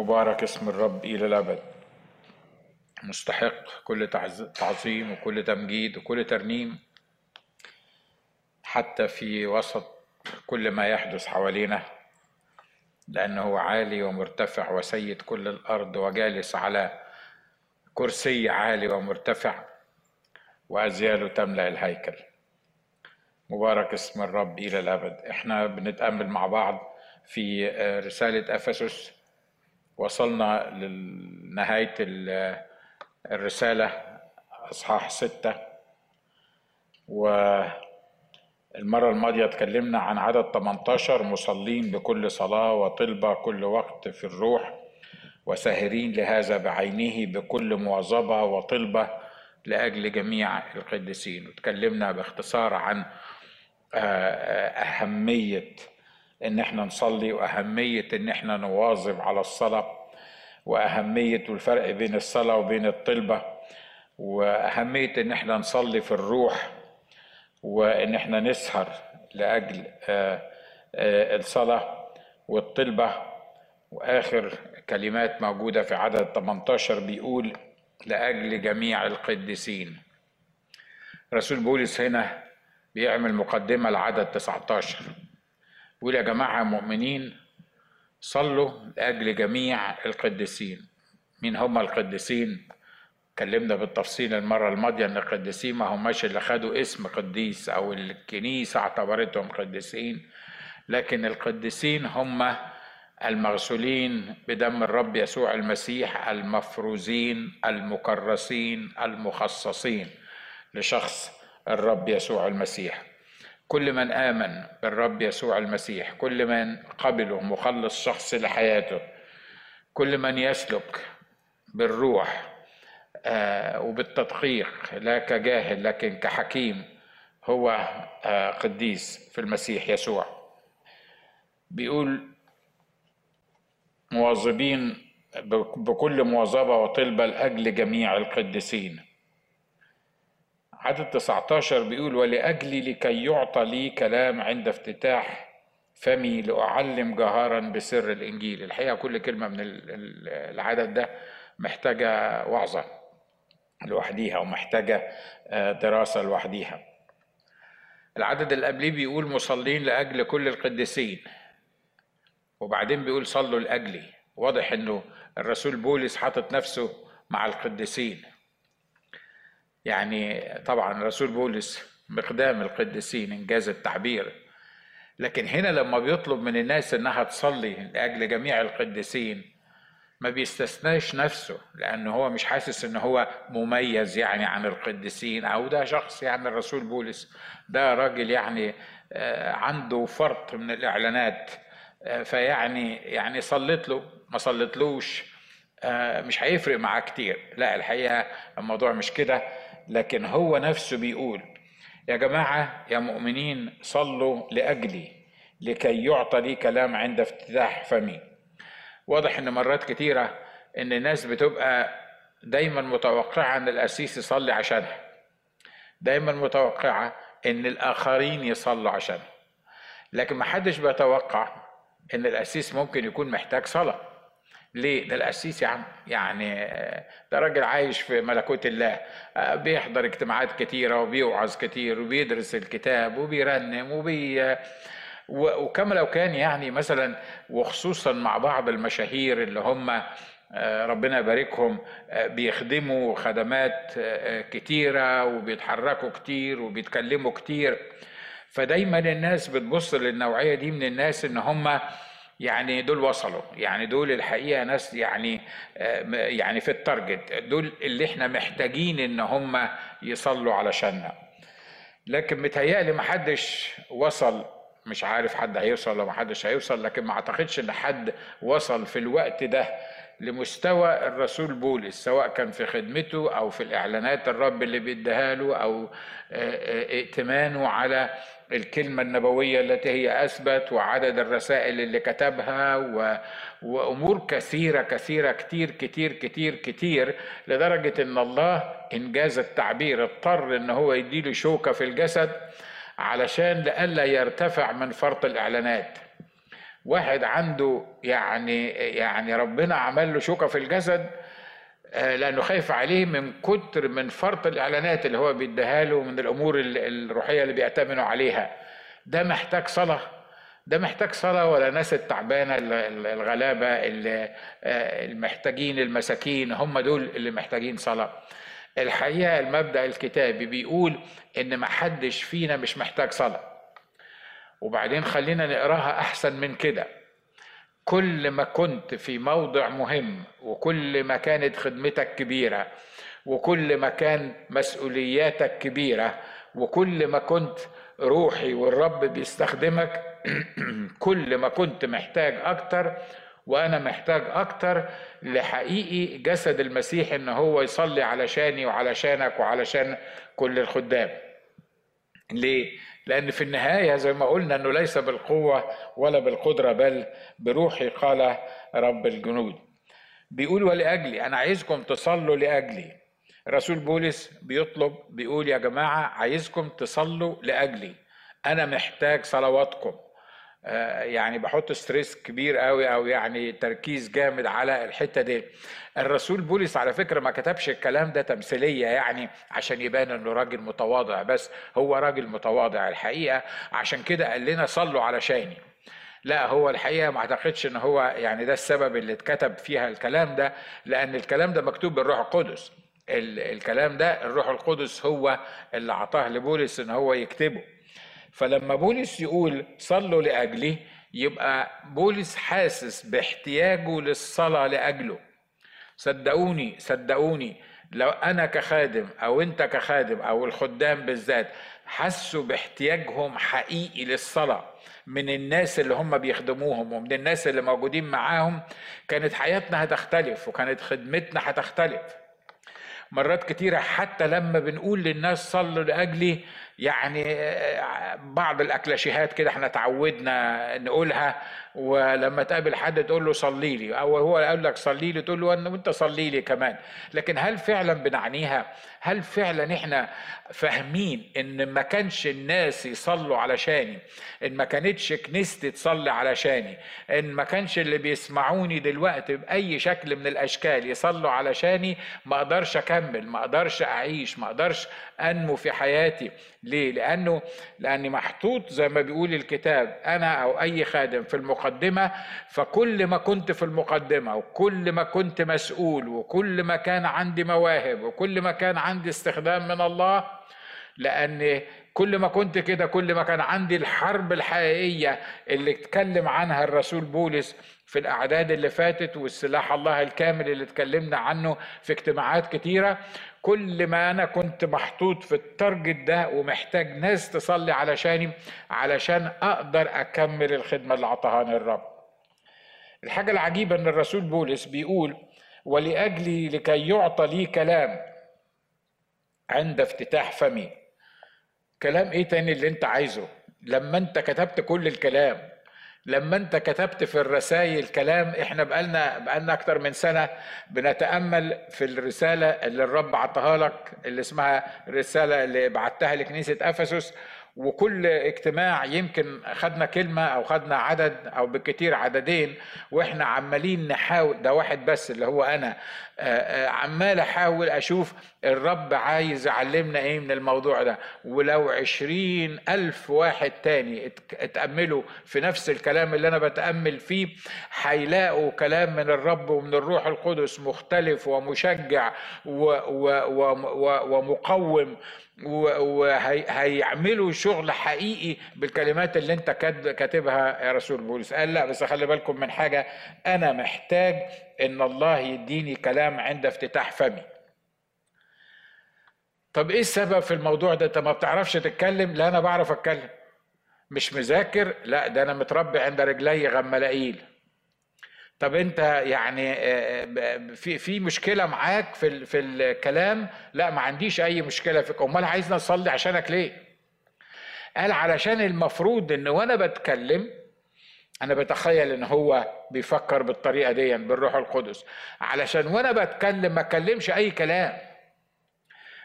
مبارك اسم الرب إلى الأبد. مستحق كل تعظيم وكل تمجيد وكل ترنيم حتى في وسط كل ما يحدث حوالينا لأنه عالي ومرتفع وسيد كل الأرض وجالس على كرسي عالي ومرتفع وأزياله تملأ الهيكل. مبارك اسم الرب إلى الأبد. إحنا بنتأمل مع بعض في رسالة أفسس وصلنا لنهاية ال- الرسالة أصحاح ستة. والمرة الماضية اتكلمنا عن عدد 18 مصلين بكل صلاة وطلبة كل وقت في الروح وساهرين لهذا بعينه بكل مواظبة وطلبة لأجل جميع القديسين. وتكلمنا باختصار عن أهمية إن إحنا نصلي وأهمية إن إحنا نواظب على الصلاة وأهمية والفرق بين الصلاة وبين الطلبة وأهمية إن إحنا نصلي في الروح وإن إحنا نسهر لأجل آه، آه، الصلاة والطلبة. وآخر كلمات موجودة في عدد 18 بيقول لأجل جميع القديسين. رسول بولس هنا بيعمل مقدمة لعدد 19 بيقول يا جماعة مؤمنين صلوا لأجل جميع القديسين. مين هم القديسين؟ اتكلمنا بالتفصيل المرة الماضية إن القديسين ما هماش اللي خدوا اسم قديس أو الكنيسة اعتبرتهم قديسين. لكن القديسين هم المغسولين بدم الرب يسوع المسيح المفروزين المكرسين المخصصين لشخص الرب يسوع المسيح. كل من آمن بالرب يسوع المسيح كل من قبله مخلص شخصي لحياته كل من يسلك بالروح آه، وبالتدقيق لا كجاهل لكن كحكيم هو آه، قديس في المسيح يسوع. بيقول مواظبين بكل مواظبة وطلبة لأجل جميع القديسين. عدد 19 بيقول ولأجلي لكي يعطى لي كلام عند افتتاح فمي لأعلم جهارا بسر الإنجيل. الحقيقة كل كلمة من ال- ال- العدد ده محتاجة وعظة لوحديها ومحتاجة آه، دراسة لوحديها. العدد اللي قبليه بيقول مصلين لأجل كل القديسين. وبعدين بيقول صلوا لأجلي. واضح إنه الرسول بولس حاطط نفسه مع القديسين. يعني طبعا الرسول بولس مقدام القديسين انجاز التعبير. لكن هنا لما بيطلب من الناس انها تصلي لاجل جميع القديسين ما بيستثناش نفسه لأنه هو مش حاسس إن هو مميز يعني عن القديسين أو ده شخص يعني الرسول بولس ده راجل يعني آه، عنده فرط من الإعلانات. آه، فيعني يعني صليت له ما صليتلوش آه، مش هيفرق معاه كتير. لا الحقيقة الموضوع مش كده. لكن هو نفسه بيقول يا جماعة يا مؤمنين صلوا لأجلي لكي يعطى لي كلام عند افتتاح فمي. واضح إن مرات كتيرة إن الناس بتبقى دايما متوقعة إن القسيس يصلي عشانها. دايما متوقعة إن الآخرين يصلوا عشانها. لكن ما حدش بيتوقع إن القسيس ممكن يكون محتاج صلاة. ليه؟ ده القسيس يا عم يعني آه، ده راجل عايش في ملكوت الله. آه، بيحضر اجتماعات كتيرة وبيوعظ كتير وبيدرس الكتاب وبيرنم وبي وكما لو كان يعني مثلا وخصوصا مع بعض المشاهير اللي هم آه، ربنا يباركهم بيخدموا خدمات كتيرة وبيتحركوا كتير وبيتكلموا كتير. فدايما الناس بتبص للنوعية دي من الناس إن هم يعني دول وصلوا. يعني دول الحقيقة ناس يعني آه، يعني في التارجت دول اللي إحنا محتاجين إن هم يصلوا علشاننا لكن متهيألي محدش وصل مش عارف حد هيوصل ولا محدش هيوصل لكن ما أعتقدش إن حد وصل في الوقت ده لمستوى الرسول بولس سواء كان في خدمته أو في الإعلانات الرب اللي بيديها له أو آه، آه، ائتمانه على الكلمة النبوية التي هي أثبت وعدد الرسائل اللي كتبها و... وأمور كثيرة كثيرة كتير كتير كتير كتير لدرجة إن الله إنجاز التعبير اضطر إن هو يديله شوكة في الجسد علشان لئلا يرتفع من فرط الإعلانات. واحد عنده يعني يعني ربنا عمل له شوكة في الجسد آه، لأنه خايف عليه من كتر من فرط الإعلانات اللي هو بيديها له من الأمور الروحية اللي بيأتمنوا عليها. ده محتاج صلاة ده محتاج صلاة ولا ناس التعبانة الغلابة آه، المحتاجين المساكين هم دول اللي محتاجين صلاة. الحقيقة المبدأ الكتابي بيقول إن ما حدش فينا مش محتاج صلاة. وبعدين خلينا نقراها أحسن من كده كل ما كنت في موضع مهم وكل ما كانت خدمتك كبيرة وكل ما كان مسؤولياتك كبيرة وكل ما كنت روحي والرب بيستخدمك كل ما كنت محتاج أكتر وأنا محتاج أكتر لحقيقي جسد المسيح إن هو يصلي علشاني وعلشانك وعلشان كل الخدام ليه؟ لأن في النهاية زي ما قلنا أنه ليس بالقوة ولا بالقدرة بل بروحي قال رب الجنود. بيقول ولأجلي أنا عايزكم تصلوا لأجلي. رسول بولس بيطلب بيقول يا جماعة عايزكم تصلوا لأجلي. أنا محتاج صلواتكم. يعني بحط ستريس كبير قوي أو يعني تركيز جامد على الحتة دي. الرسول بولس على فكرة ما كتبش الكلام ده تمثيلية يعني عشان يبان إنه راجل متواضع بس هو راجل متواضع الحقيقة. عشان كده قال لنا صلوا علشاني لا هو الحقيقة ما أعتقدش إن هو يعني ده السبب اللي اتكتب فيها الكلام ده لأن الكلام ده مكتوب بالروح القدس. الكلام ده الروح القدس هو اللي اعطاه لبولس إن هو يكتبه. فلما بولس يقول صلوا لاجلي يبقى بولس حاسس باحتياجه للصلاة لأجله. صدقوني صدقوني لو أنا كخادم أو أنت كخادم أو الخدام بالذات حسوا باحتياجهم حقيقي للصلاة من الناس اللي هم بيخدموهم ومن الناس اللي موجودين معاهم كانت حياتنا هتختلف وكانت خدمتنا هتختلف. مرات كتيرة حتى لما بنقول للناس صلوا لأجلي يعني بعض الأكلاشيهات كده إحنا تعودنا نقولها ولما تقابل حد تقول له صلي لي أو هو يقول لك صلي لي تقول له وأنت صلي لي كمان. لكن هل فعلا بنعنيها؟ هل فعلا إحنا فاهمين إن ما كانش الناس يصلوا علشاني إن ما كانتش كنيستي تصلي علشاني إن ما كانش اللي بيسمعوني دلوقتي بأي شكل من الأشكال يصلوا علشاني ما أقدرش أكمل ما أقدرش أعيش ما أقدرش أنمو في حياتي. ليه؟ لأنه لأني محطوط زي ما بيقول الكتاب أنا أو أي خادم في المقدمة فكل ما كنت في المقدمة وكل ما كنت مسؤول وكل ما كان عندي مواهب وكل ما كان عندي استخدام من الله لأن كل ما كنت كده كل ما كان عندي الحرب الحقيقية اللي اتكلم عنها الرسول بولس في الأعداد اللي فاتت والسلاح الله الكامل اللي اتكلمنا عنه في اجتماعات كتيرة. كل ما أنا كنت محطوط في التارجت ده ومحتاج ناس تصلي علشاني علشان أقدر أكمل الخدمة اللي اعطاهاني الرب. الحاجة العجيبة إن الرسول بولس بيقول ولاجلي لكي يعطى لي كلام عند افتتاح فمي. كلام إيه تاني اللي أنت عايزه؟ لما أنت كتبت كل الكلام لما انت كتبت في الرسائل كلام إحنا بقالنا بقالنا أكتر من سنة بنتأمل في الرسالة اللي الرب عطاها لك اللي اسمها الرساله اللي بعتها لكنيسة أفسس. وكل اجتماع يمكن خدنا كلمة أو خدنا عدد أو بالكتير عددين وإحنا عمالين نحاول ده واحد بس اللي هو أنا عمال أحاول أشوف الرب عايز يعلمنا إيه من الموضوع ده. ولو عشرين ألف واحد تاني اتأملوا في نفس الكلام اللي أنا بتأمل فيه هيلاقوا كلام من الرب ومن الروح القدس مختلف ومشجع ومقوم. وهيعملوا شغل حقيقي بالكلمات اللي انت كاتبها يا رسول بولس. قال لا بس خلي بالكم من حاجة. أنا محتاج إن الله يديني كلام عند افتتاح فمي. طب إيه السبب في الموضوع ده؟ انت ما بتعرفش تتكلم؟ لا أنا بعرف أتكلم. مش مذاكر؟ لا ده أنا متربي عند رجلي غملائيل طب انت يعني آه، آه، في في مشكلة معاك في في الكلام؟ لا ما عنديش أي مشكلة فيك. أمال عايزنا نصلي عشانك ليه؟ قال علشان المفروض إن وأنا بتكلم أنا بتخيل إن هو بيفكر بالطريقة دي بالروح القدس. علشان وأنا بتكلم ما أتكلمش أي كلام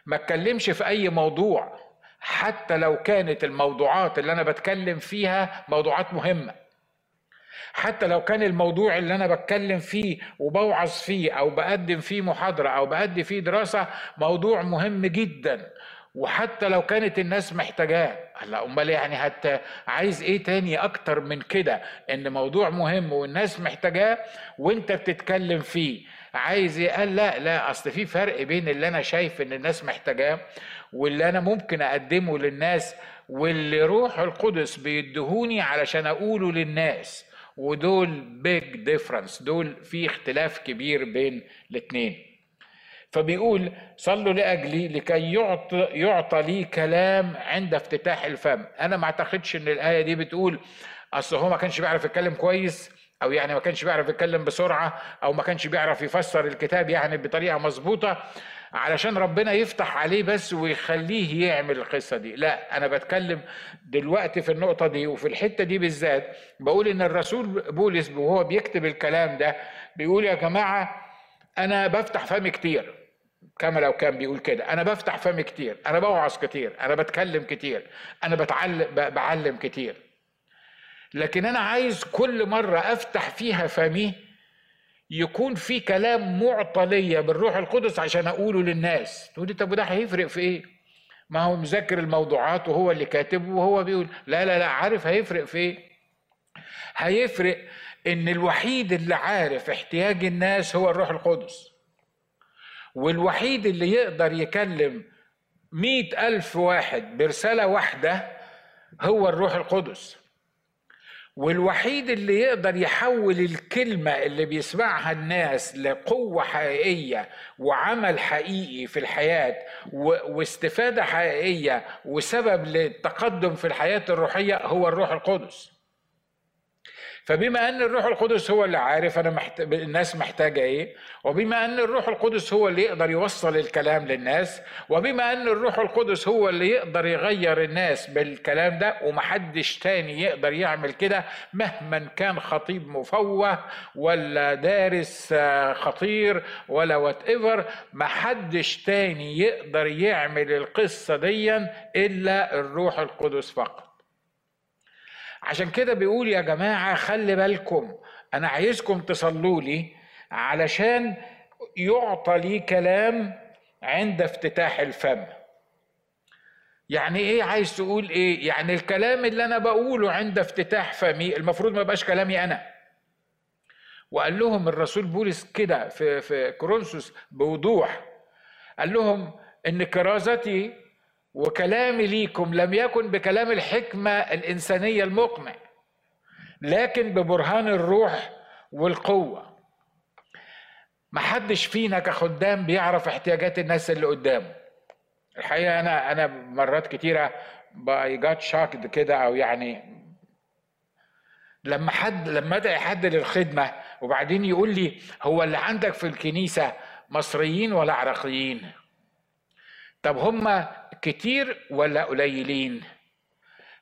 ما أتكلمش في أي موضوع. حتى لو كانت الموضوعات اللي أنا بتكلم فيها موضوعات مهمة. حتى لو كان الموضوع اللي أنا بتكلم فيه وبوعظ فيه أو بقدم فيه محاضرة أو بأدي فيه دراسة موضوع مهم جدا. وحتى لو كانت الناس محتاجاه هلا أمال يعني حتى عايز إيه تاني أكتر من كده؟ إن موضوع مهم والناس محتاجاه وأنت بتتكلم فيه. عايز إيه؟ قال لا لا أصل في فرق بين اللي أنا شايف إن الناس محتاجاه واللي أنا ممكن أقدمه للناس واللي روح القدس بيديهوني علشان أقوله للناس. ودول big difference دول في اختلاف كبير بين الاثنين فبيقول صلوا لأجلي لكي يعطى يعطى لي كلام عند افتتاح الفم. أنا ما أعتقدش إن الآية دي بتقول أصل هو ما كانش بيعرف يتكلم كويس أو يعني ما كانش بيعرف يتكلم بسرعة أو ما كانش بيعرف يفسر الكتاب يعني بطريقة مظبوطة علشان ربنا يفتح عليه بس ويخليه يعمل القصة دي. لا أنا بتكلم دلوقتي في النقطة دي وفي الحتة دي بالذات. بقول إن الرسول بولس وهو بيكتب الكلام ده بيقول يا جماعة أنا بفتح فمي كتير. كما لو كان بيقول كده. أنا بفتح فمي كتير. أنا بوعظ كتير. أنا بتكلم كتير. أنا بتعلم بعلم كتير. لكن أنا عايز كل مرة أفتح فيها فمي يكون في كلام معطى ليا بالروح القدس عشان أقوله للناس. تقولي طب وده هيفرق في إيه؟ ما هو مذاكر الموضوعات وهو اللي كاتبه وهو بيقول. لا لا لا عارف هيفرق في إيه؟ هيفرق إن الوحيد اللي عارف احتياج الناس هو الروح القدس. والوحيد اللي يقدر يكلم مئة ألف واحد برسالة واحدة هو الروح القدس. والوحيد اللي يقدر يحول الكلمة اللي بيسمعها الناس لقوة حقيقية وعمل حقيقي في الحياة واستفادة حقيقية وسبب للتقدم في الحياة الروحية هو الروح القدس. فبما أن الروح القدس هو اللي عارف أنا محت... الناس محتاجة إيه وبما أن الروح القدس هو اللي يقدر يوصل الكلام للناس وبما أن الروح القدس هو اللي يقدر يغير الناس بالكلام ده ومحدش تاني يقدر يعمل كده مهما كان خطيب مفوه ولا دارس آه، خطير ولا وات ايفر محدش تاني يقدر يعمل القصة ديا إلا الروح القدس فقط. عشان كده بيقول يا جماعة خلي بالكم أنا عايزكم تصلوا لي علشان يعطى لي كلام عند افتتاح الفم. يعني إيه عايز تقول إيه؟ يعني الكلام اللي أنا بقوله عند افتتاح فمي المفروض ما يبقاش كلامي أنا. وقال لهم الرسول بولس كده في في كورنثوس بوضوح قال لهم إن كرازتي وكلامي ليكم لم يكن بكلام الحكمة الإنسانية المقنع لكن ببرهان الروح والقوة محدش فينا كخدام بيعرف احتياجات الناس اللي قدامه الحقيقة أنا أنا مرات كتيرة باي جات شاكد كده أو يعني لما حد لما أدعي حد للخدمة وبعدين يقول لي هو اللي عندك في الكنيسة مصريين ولا عراقيين؟ طب هم كتير ولا قليلين؟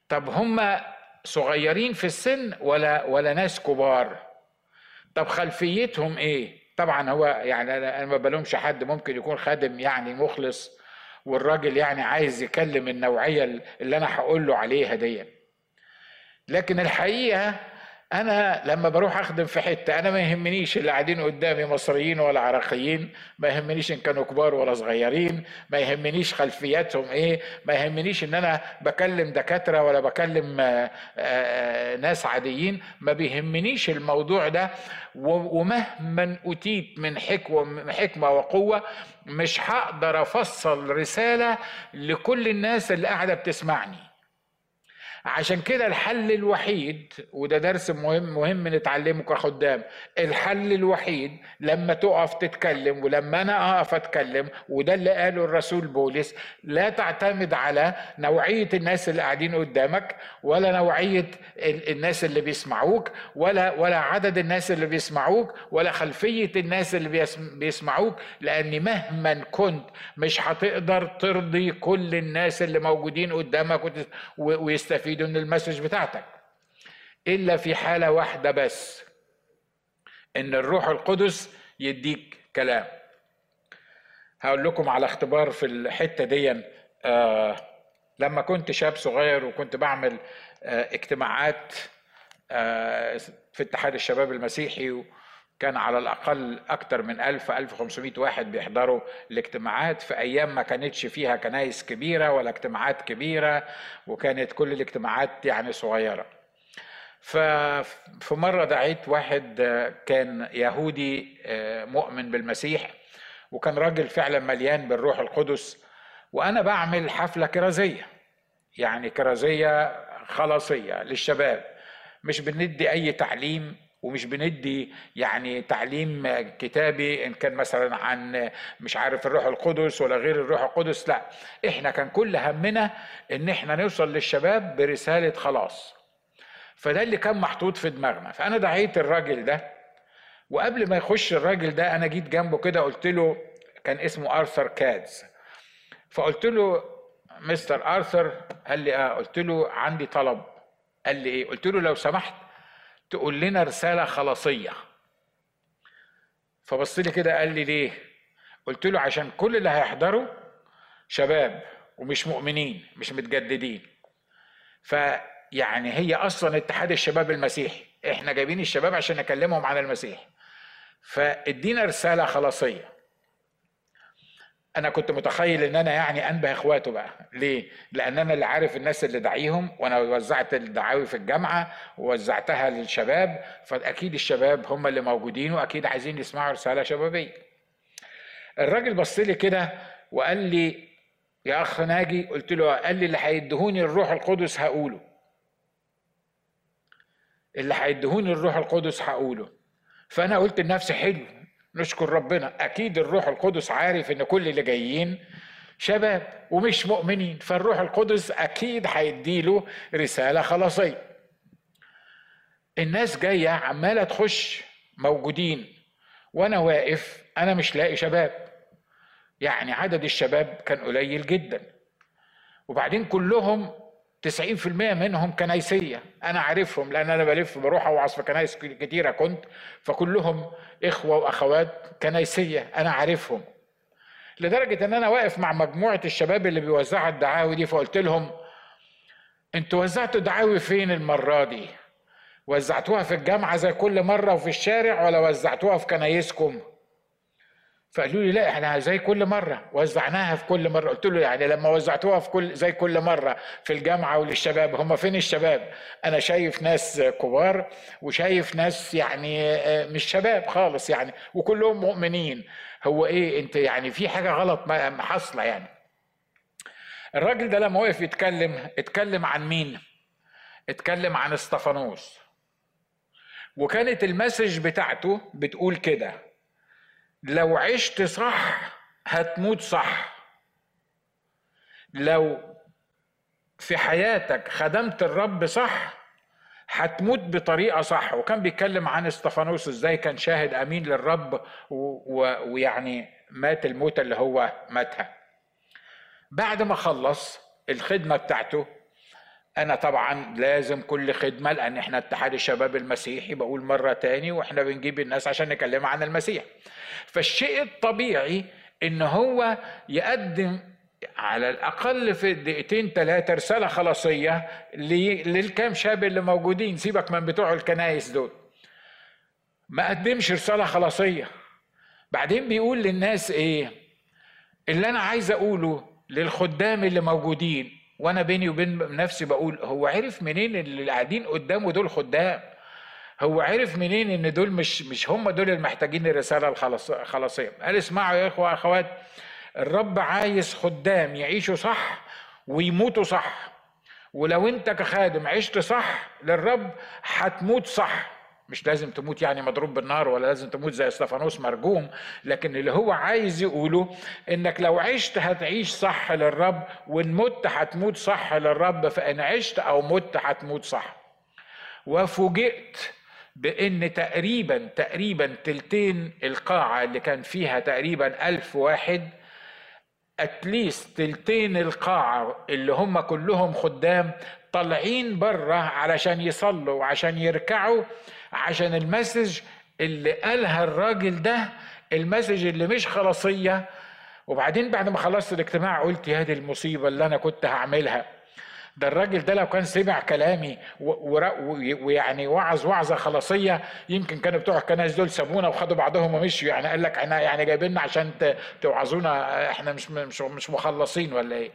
طب هم صغيرين في السن ولا ولا ناس كبار؟ طب خلفيتهم إيه؟ طبعا هو يعني أنا ما بلومش حد ممكن يكون خادم يعني مخلص والراجل يعني عايز يكلم النوعية اللي أنا هقول له عليها دي لكن الحقيقة أنا لما بروح أخدم في حتة أنا ما يهمنيش اللي قاعدين قدامي مصريين ولا عراقيين ما يهمنيش إن كانوا كبار ولا صغيرين ما يهمنيش خلفياتهم إيه ما يهمنيش إن أنا بكلم دكاترة ولا بكلم آآ آه، آآ آه، ناس عاديين ما بيهمنيش الموضوع ده. ومهما أتيت من حكمة حكمة وقوة مش هقدر أفصل رسالة لكل الناس اللي قاعدة بتسمعني. عشان كده الحل الوحيد وده درس مهم مهم نتعلمه كخدام الحل الوحيد لما تقف تتكلم ولما أنا أقف أتكلم وده اللي قاله الرسول بولس لا تعتمد على نوعية الناس اللي قاعدين قدامك ولا نوعية الناس اللي بيسمعوك ولا ولا عدد الناس اللي بيسمعوك ولا خلفية الناس اللي بيسمعوك لأن مهما كنت مش هتقدر ترضي كل الناس اللي موجودين قدامك ويستفيدوا يستفيدوا من المسج بتاعتك. إلا في حالة واحدة بس إن الروح القدس يديك كلام. هقول لكم على اختبار في الحتة دي آه لما كنت شاب صغير وكنت بعمل آه اجتماعات آه في اتحاد الشباب المسيحي كان على الأقل أكثر من 1000 1500 واحد بيحضروا الاجتماعات في أيام ما كانتش فيها كنايس كبيرة ولا اجتماعات كبيرة وكانت كل الاجتماعات يعني صغيرة. ففي مرة دعيت واحد كان يهودي آه، مؤمن بالمسيح وكان راجل فعلا مليان بالروح القدس وأنا بعمل حفلة كرازية يعني كرازية خلاصية للشباب مش بندي أي تعليم ومش بندي يعني تعليم كتابي إن كان مثلا عن مش عارف الروح القدس ولا غير الروح القدس لا. إحنا كان كل همنا إن إحنا نوصل للشباب برسالة خلاص. فده اللي كان محطوط في دماغنا. فأنا دعيت الراجل ده وقبل ما يخش الراجل ده أنا جيت جنبه كده قلت له كان اسمه آرثر كادز فقلت له مستر آرثر قال لي آه. قلت له عندي طلب. قال لي إيه؟ قلت له لو سمحت تقول لنا رسالة خلاصية. فبص لي كده قال لي ليه؟ قلت له عشان كل اللي هيحضروا شباب ومش مؤمنين مش متجددين. فيعني هي أصلا اتحاد الشباب المسيحي. إحنا جايبين الشباب عشان نكلمهم عن المسيح. فادينا رسالة خلاصية. أنا كنت متخيل إن أنا يعني أنبه إخواته بقى. ليه؟ لأن أنا اللي عارف الناس اللي دعيهم وأنا وزعت الدعاوي في الجامعة ووزعتها للشباب فأكيد الشباب هم اللي موجودين وأكيد عايزين يسمعوا رسالة شبابية. الراجل بص لي كده وقال لي يا أخ ناجي قلت له قال لي اللي هيدهوني الروح القدس هقوله. اللي هيدهوني الروح القدس هقوله. فأنا قلت لنفسي حلو. نشكر ربنا. أكيد الروح القدس عارف إن كل اللي جايين شباب ومش مؤمنين فالروح القدس أكيد هيديله رسالة خلاصية. الناس جاية عمالة تخش موجودين. وأنا واقف أنا مش لاقي شباب. يعني عدد الشباب كان قليل جدا. وبعدين كلهم 90% منهم كنايسية أنا عارفهم لأن أنا بلف بروح أوعظ في كنايس كتيرة كنت فكلهم إخوة وأخوات كنايسية أنا عارفهم لدرجة إن أنا واقف مع مجموعة الشباب اللي بيوزعوا الدعاوي دي فقلت لهم أنتوا وزعتوا دعاوي فين المرة دي؟ وزعتوها في الجامعة زي كل مرة وفي الشارع ولا وزعتوها في كنايسكم؟ فقالوا لي لا إحنا زي كل مرة. وزعناها في كل مرة. قلت له يعني لما وزعتوها في كل زي كل مرة في الجامعة وللشباب هم فين الشباب? أنا شايف ناس كبار وشايف ناس يعني آه، مش شباب خالص يعني وكلهم مؤمنين. هو إيه أنت يعني في حاجة غلط حاصلة يعني. الراجل ده لما وقف يتكلم اتكلم عن مين؟ اتكلم عن استفانوس وكانت المسج بتاعته بتقول كده لو عشت صح هتموت صح. لو في حياتك خدمت الرب صح هتموت بطريقة صح. وكان بيتكلم عن إستفانوس إزاي كان شاهد أمين للرب ويعني مات الموتة اللي هو ماتها. بعد ما خلص الخدمة بتاعته أنا طبعا لازم كل خدمة لأن إحنا اتحاد الشباب المسيحي بقول مرة تاني وإحنا بنجيب الناس عشان نكلمها عن المسيح. فالشيء الطبيعي إن هو يقدم على الأقل في دقيقتين ثلاثة رسالة خلاصية للكام شاب اللي موجودين. سيبك من بتوع الكنايس دول. ما قدمش رسالة خلاصية. بعدين بيقول للناس إيه؟ اللي أنا عايز أقوله للخدام اللي موجودين وأنا بيني وبين نفسي بقول هو عرف منين اللي قاعدين قدامه دول خدام؟ هو عرف منين إن دول مش مش هم دول المحتاجين الرسالة الخلاصية؟ قال اسمعوا يا إخوة أخوات الرب عايز خدام يعيشوا صح ويموتوا صح ولو أنت كخادم عشت صح للرب هتموت صح. مش لازم تموت يعني مضروب بالنار ولا لازم تموت زي أستفانوس مرجوم لكن اللي هو عايز يقوله إنك لو عشت هتعيش صح للرب وإن مت هتموت صح للرب فإن عشت أو مت هتموت صح. وفوجئت بإن تقريبا تقريبا تلتين القاعة اللي كان فيها تقريبا ألف واحد اتليست تلتين القاعة اللي هم كلهم خدام طالعين بره علشان يصلوا وعشان يركعوا عشان المسج اللي قالها الراجل ده المسج اللي مش خلاصية. وبعدين بعد ما خلصت الاجتماع قلت يا دي المصيبة اللي أنا كنت هعملها. ده الراجل ده لو كان سمع كلامي ويعني وعظ وعظة خلاصية يمكن كانوا بتوع الكنائس دول سابونا وخدوا بعضهم ومشوا يعني قال لك إحنا يعني جايبيننا عشان توعظونا إحنا مش مش مش مخلصين ولا إيه؟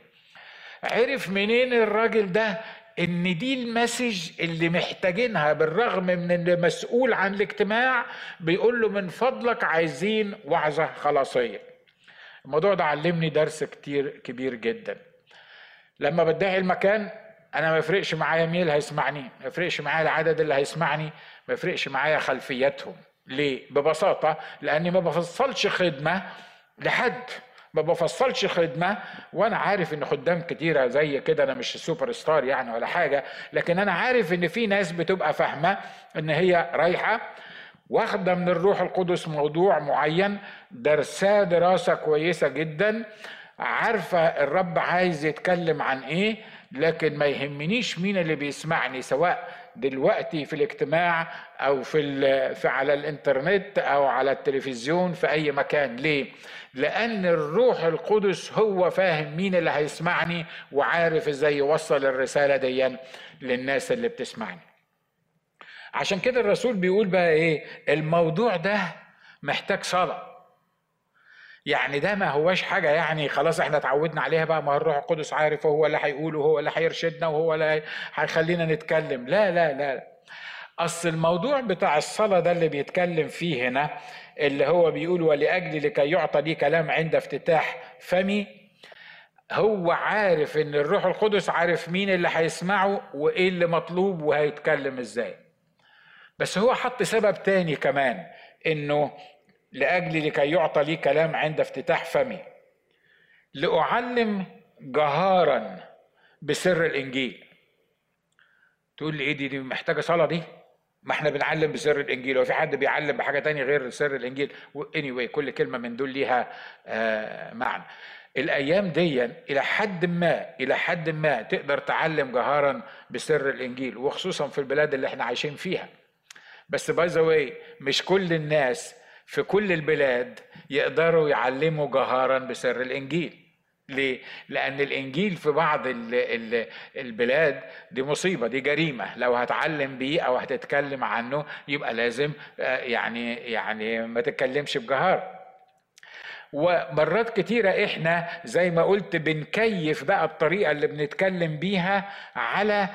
عرف منين الراجل ده إن دي المسج اللي محتاجينها بالرغم من إن المسؤول عن الاجتماع بيقول له من فضلك عايزين وعظة خلاصية. الموضوع ده علمني درس كتير كبير جدا. لما بدعي المكان أنا ما يفرقش معايا مين اللي هيسمعني ما يفرقش معايا العدد اللي هيسمعني ما يفرقش معايا خلفيتهم ليه؟ ببساطة لأني ما بفصلش خدمة لحد. ما بفصلش خدمة وأنا عارف إن خدام كتيرة زي كده أنا مش سوبر ستار يعني ولا حاجة لكن أنا عارف إن في ناس بتبقى فاهمة إن هي رايحة واخدة من الروح القدس موضوع معين درساه دراسة كويسة جدا عارفة الرب عايز يتكلم عن إيه لكن ما يهمنيش مين اللي بيسمعني سواء دلوقتي في الاجتماع أو في, في على الإنترنت أو على التلفزيون في أي مكان. ليه؟ لأن الروح القدس هو فاهم مين اللي هيسمعني وعارف إزاي يوصل الرسالة دي للناس اللي بتسمعني. عشان كده الرسول بيقول بقى إيه؟ الموضوع ده محتاج صلاة. يعني ده ما هواش حاجة يعني خلاص إحنا اتعودنا عليها بقى ما الروح القدس عارف وهو اللي هيقول وهو اللي هيرشدنا وهو اللي هيخلينا نتكلم. لا لا لا. أصل الموضوع بتاع الصلاة ده اللي بيتكلم فيه هنا اللي هو بيقول ولأجل لكي يعطى لي كلام عند افتتاح فمي هو عارف إن الروح القدس عارف مين اللي هيسمعه وإيه اللي مطلوب وهيتكلم إزاي. بس هو حط سبب تاني كمان إنه لأجل لكي يعطى لي كلام عند افتتاح فمي. لأعلم جهارا بسر الإنجيل. تقول لي إيه دي, دي محتاجة صلاة دي؟ ما إحنا بنعلم بسر الإنجيل وفي حد بيعلم بحاجة تانية غير سر الإنجيل؟ anyway كل كلمة من دول ليها آه معنى. الأيام دي إلى حد ما إلى حد ما تقدر تعلم جهارا بسر الإنجيل وخصوصا في البلاد اللي إحنا عايشين فيها. بس by the مش كل الناس في كل البلاد يقدروا يعلموا جهارا بسر الإنجيل. ليه؟ لأن الإنجيل في بعض ال ال البلاد دي مصيبة دي جريمة لو هتعلم بيه أو هتتكلم عنه يبقى لازم آه، يعني يعني ما تتكلمش بجهارة ومرات كتيرة إحنا زي ما قلت بنكيف بقى الطريقة اللي بنتكلم بيها على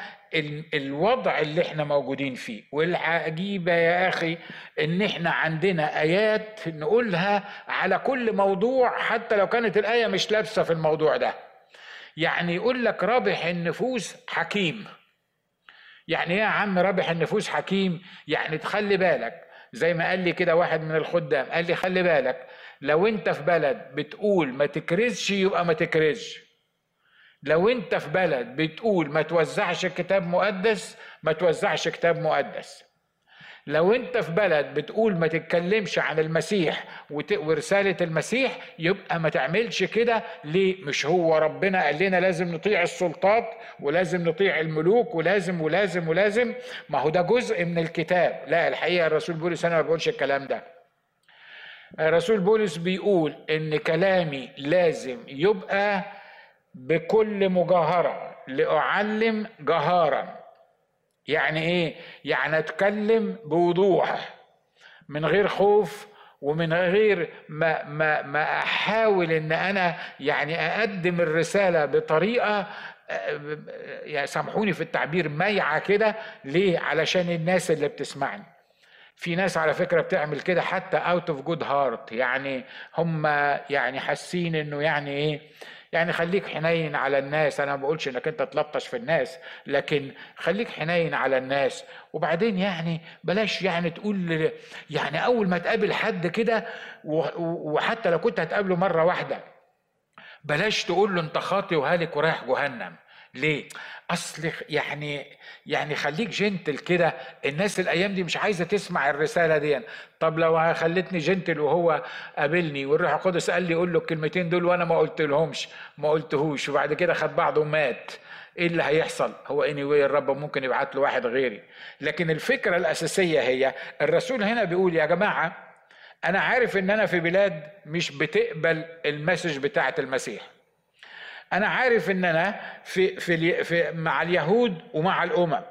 الوضع اللي إحنا موجودين فيه. والعجيبة يا أخي إن إحنا عندنا آيات نقولها على كل موضوع حتى لو كانت الآية مش لابسة في الموضوع ده. يعني يقول لك رابح النفوس حكيم. يعني إيه يا عم رابح النفوس حكيم؟ يعني تخلي بالك. زي ما قال لي كده واحد من الخدام قال لي خلي بالك لو أنت في بلد بتقول ما تكرزش يبقى ما تكرزش. لو انت في بلد بتقول ما توزعش كتاب مقدس ما توزعش كتاب مقدس. لو انت في بلد بتقول ما تتكلمش عن المسيح ورسالة المسيح يبقى ما تعملش كده. ليه؟ مش هو ربنا قال لنا لازم نطيع السلطات ولازم نطيع الملوك ولازم ولازم ولازم. ما هو ده جزء من الكتاب. لا الحقيقة الرسول بولس أنا ما بقولش الكلام ده. الرسول بولس بيقول إن كلامي لازم يبقى بكل مجاهرة لأعلم جهارا. يعني إيه؟ يعني أتكلم بوضوح من غير خوف ومن غير ما ما ما أحاول إن أنا يعني أقدم الرسالة بطريقة يعني سامحوني في التعبير ميعه كده. ليه؟ علشان الناس اللي بتسمعني. في ناس على فكرة بتعمل كده حتى out of good heart يعني هم يعني حاسين إنه يعني إيه؟ يعني خليك حنين على الناس. أنا ما بقولش إنك أنت تلطش في الناس لكن خليك حنين على الناس. وبعدين يعني بلاش يعني تقول يعني أول ما تقابل حد كده وحتى لو كنت هتقابله مرة واحدة بلاش تقول له أنت خاطي وهالك ورايح جهنم. ليه؟ أصل يعني يعني خليك جنتل كده. الناس الأيام دي مش عايزة تسمع الرسالة دي. طب لو خلتني جنتل وهو قابلني والروح القدس قال لي قول له الكلمتين دول وأنا ما قلت لهمش ما قلتهوش وبعد كده خد بعضه ومات إيه اللي هيحصل؟ هو اني anyway الرب ممكن يبعت له واحد غيري. لكن الفكرة الأساسية هي الرسول هنا بيقول يا جماعة أنا عارف إن أنا في بلاد مش بتقبل المسج بتاعة المسيح. أنا عارف إن أنا في في, في مع اليهود ومع الأمم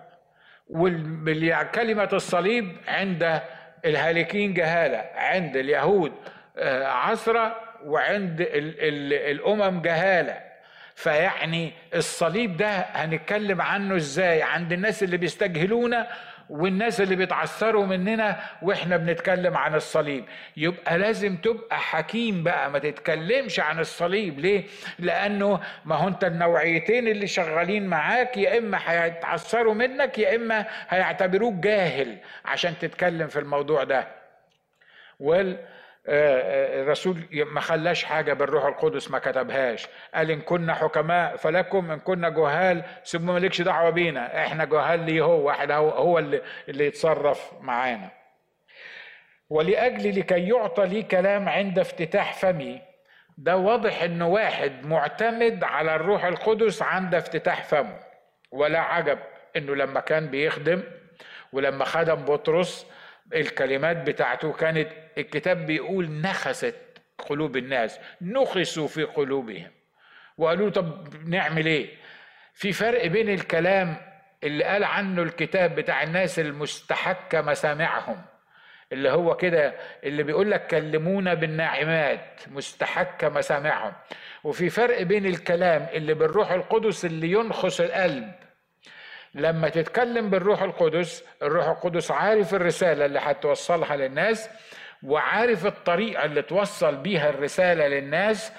وكلمه الصليب عند الهالكين جهالة عند اليهود آه، عثره وعند ال ال الأمم جهالة. فيعني الصليب ده هنتكلم عنه إزاي؟ عند الناس اللي بيستجهلونا والناس اللي بيتعثروا مننا وإحنا بنتكلم عن الصليب. يبقى لازم تبقى حكيم بقى ما تتكلمش عن الصليب. ليه؟ لأنه ما هو أنت النوعيتين اللي شغالين معاك يا إما هيتعثروا منك يا إما هيعتبروك جاهل عشان تتكلم في الموضوع ده. وال آه، الرسول ما خلاش حاجة بالروح القدس ما كتبهاش. قال إن كنا حكماء فلكم إن كنا جهال سيبوا مالكش دعوة بينا. إحنا جهال ليه هو؟ إحنا هو, هو اللي, اللي يتصرف معانا. ولأجل لكي يعطى لي كلام عند افتتاح فمي ده واضح انه واحد معتمد على الروح القدس عند افتتاح فمه. ولا عجب إنه لما كان بيخدم ولما خدم بطرس الكلمات بتاعته كانت الكتاب بيقول نخست قلوب الناس نخسوا في قلوبهم. وقالوا طب نعمل إيه؟ في فرق بين الكلام اللي قال عنه الكتاب بتاع الناس المستحكة مسامعهم اللي هو كده اللي بيقول لك كلمونا بالناعمات مستحكة مسامعهم. وفي فرق بين الكلام اللي بالروح القدس اللي ينخس القلب لما تتكلم بالروح القدس الروح القدس عارف الرسالة اللي هتوصلها للناس وعارف الطريقة اللي توصل بيها الرسالة للناس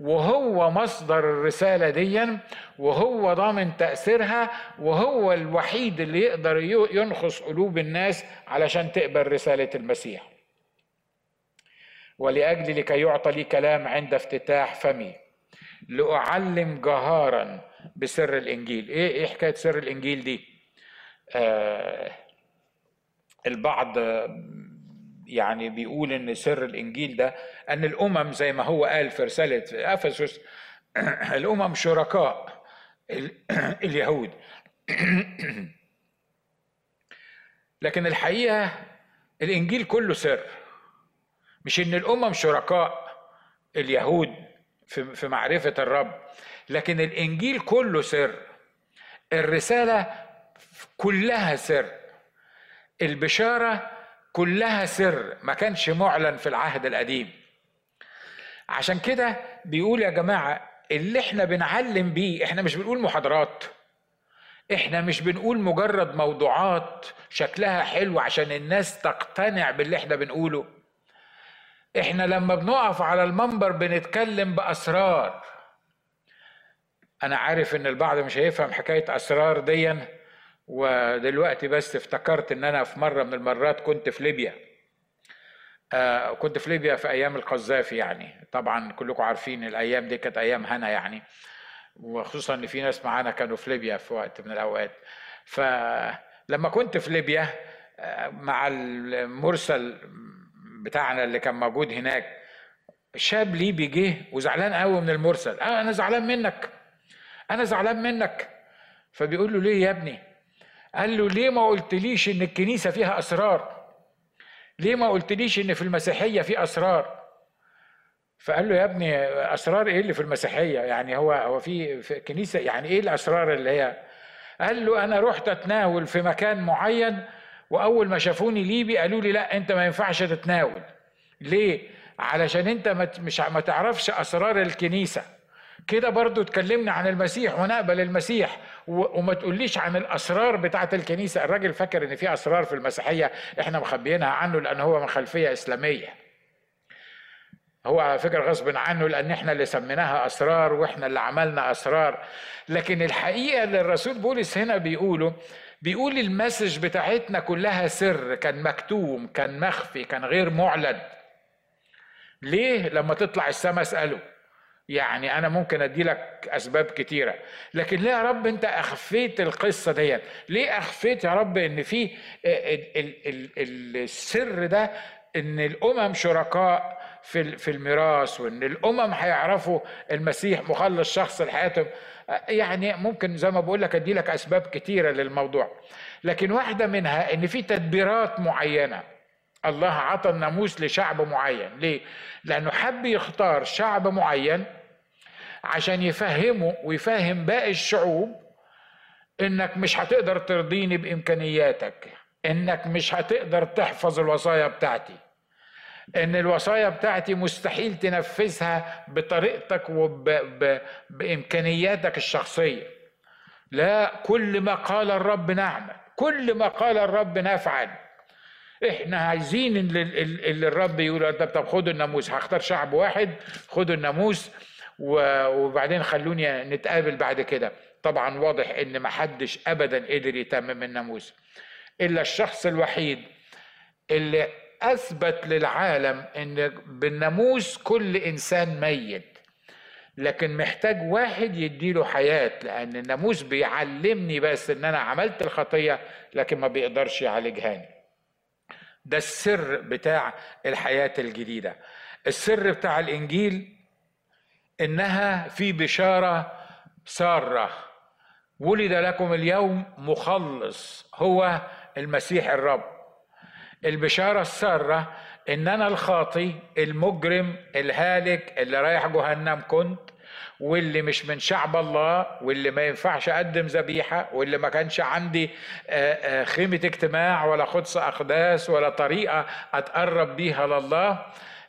وهو مصدر الرسالة دي وهو ضامن تأثيرها وهو الوحيد اللي يقدر ينخص قلوب الناس علشان تقبل رسالة المسيح. ولأجل لكي يعطى لي كلام عند افتتاح فمي لأعلم جهارا بسر الإنجيل. إيه إيه حكاية سر الإنجيل دي؟ آه البعض يعني بيقول إن سر الإنجيل ده أن الأمم زي ما هو قال في رسالة أفسس الأمم شركاء اليهود. لكن الحقيقة الإنجيل كله سر. مش إن الأمم شركاء اليهود في معرفة الرب. لكن الإنجيل كله سر. الرسالة كلها سر. البشارة كلها سر. ما كانش معلن في العهد القديم. عشان كده بيقول يا جماعة اللي إحنا بنعلم بيه إحنا مش بنقول محاضرات. إحنا مش بنقول مجرد موضوعات شكلها حلو عشان الناس تقتنع باللي إحنا بنقوله. إحنا لما بنقف على المنبر بنتكلم بأسرار. أنا عارف إن البعض مش هيفهم حكاية أسرار ديًا ودلوقتي بس افتكرت إن أنا في مرة من المرات كنت في ليبيا. آه كنت في ليبيا في أيام القذافي يعني. طبعا كلكم عارفين الأيام دي كانت أيام هنا يعني. وخصوصا إن في ناس معانا كانوا في ليبيا في وقت من الأوقات. فلما كنت في ليبيا آه مع المرسل بتاعنا اللي كان موجود هناك شاب ليبي جه وزعلان قوي من المرسل. آه أنا زعلان منك. أنا زعلان منك. فبيقول له ليه يا ابني؟ قال له ليه ما قلتليش إن الكنيسة فيها أسرار؟ ليه ما قلتليش إن في المسيحية في أسرار؟ فقال له يا ابني أسرار إيه اللي في المسيحية؟ يعني هو هو في في كنيسة يعني إيه الأسرار اللي هي؟ قال له أنا رحت أتناول في مكان معين وأول ما شافوني ليبي قالوا لي لا أنت ما ينفعش تتناول. ليه؟ علشان أنت مش ما تعرفش أسرار الكنيسة. كده برضو اتكلمنا عن المسيح ونقبل المسيح وما تقوليش عن الأسرار بتاعة الكنيسة. الراجل فاكر إن في أسرار في المسيحية إحنا مخبيينها عنه لأن هو من خلفية إسلامية. هو على فكرة غصب عنه لأن إحنا اللي سميناها أسرار وإحنا اللي عملنا أسرار. لكن الحقيقة اللي الرسول بولس هنا بيقوله بيقول المسج بتاعتنا كلها سر كان مكتوم كان مخفي كان غير معلن. ليه لما تطلع السما اساله يعني أنا ممكن أدي لك أسباب كتيرة. لكن ليه يا رب أنت أخفيت القصة ديت؟ ليه أخفيت يا رب إن في السر ده إن الأمم شركاء في في الميراث وإن الأمم هيعرفوا المسيح مخلص شخص لحياتهم؟ يعني ممكن زي ما بقول لك أدي لك أسباب كتيرة للموضوع. لكن واحدة منها إن في تدبيرات معينة. الله عطى الناموس لشعب معين. ليه؟ لأنه حب يختار شعب معين عشان يفهمه ويفهم باقي الشعوب إنك مش هتقدر ترضيني بإمكانياتك إنك مش هتقدر تحفظ الوصايا بتاعتي. إن الوصايا بتاعتي مستحيل تنفذها بطريقتك وبامكانياتك الشخصية. لا كل ما قال الرب نعمل كل ما قال الرب نفعل. إحنا عايزين اللي الرب يقول طب خدوا الناموس هختار شعب واحد خدوا الناموس وبعدين خلوني نتقابل بعد كده. طبعا واضح إن ما حدش ابدا قدر يتمم الناموس. إلا الشخص الوحيد اللي أثبت للعالم إن بالناموس كل إنسان ميت لكن محتاج واحد يديله حياة لأن الناموس بيعلمني بس إن أنا عملت الخطية لكن ما بيقدرش يعالجهاني ده السر بتاع الحياة الجديدة. السر بتاع الإنجيل إنها في بشارة سارة. ولد لكم اليوم مخلص هو المسيح الرب. البشارة السارة ان أنا الخاطي المجرم الهالك اللي رايح جهنم كنت واللي مش من شعب الله واللي ما ينفعش أقدم ذبيحة واللي ما كانش عندي خيمة اجتماع ولا قدس أقداس ولا طريقة أتقرب بيها لله.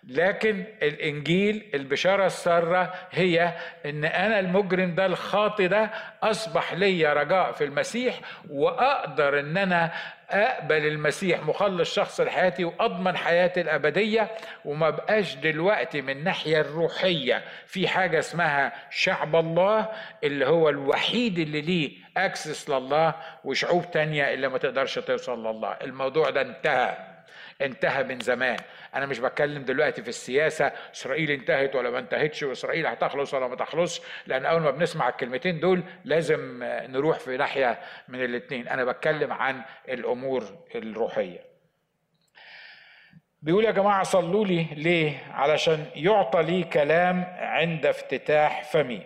لكن الإنجيل البشارة السارة هي إن أنا المجرم ده الخاطي ده أصبح لي رجاء في المسيح وأقدر إن أنا أقبل المسيح مخلص شخص لحياتي وأضمن حياتي الأبدية وما بقاش دلوقتي من الناحية الروحية. في حاجة اسمها شعب الله اللي هو الوحيد اللي ليه اكسس لله وشعوب تانية اللي ما تقدرش توصل لله. الموضوع ده انتهى. انتهى من زمان. أنا مش بتكلم دلوقتي في السياسة إسرائيل انتهت ولا ما انتهتش وإسرائيل هتخلص ولا ما تخلصش لأن أول ما بنسمع الكلمتين دول لازم نروح في ناحية من الاثنين أنا بتكلم عن الأمور الروحية. بيقول يا جماعة صلوا لي ليه؟ علشان يعطى لي كلام عند افتتاح فمي.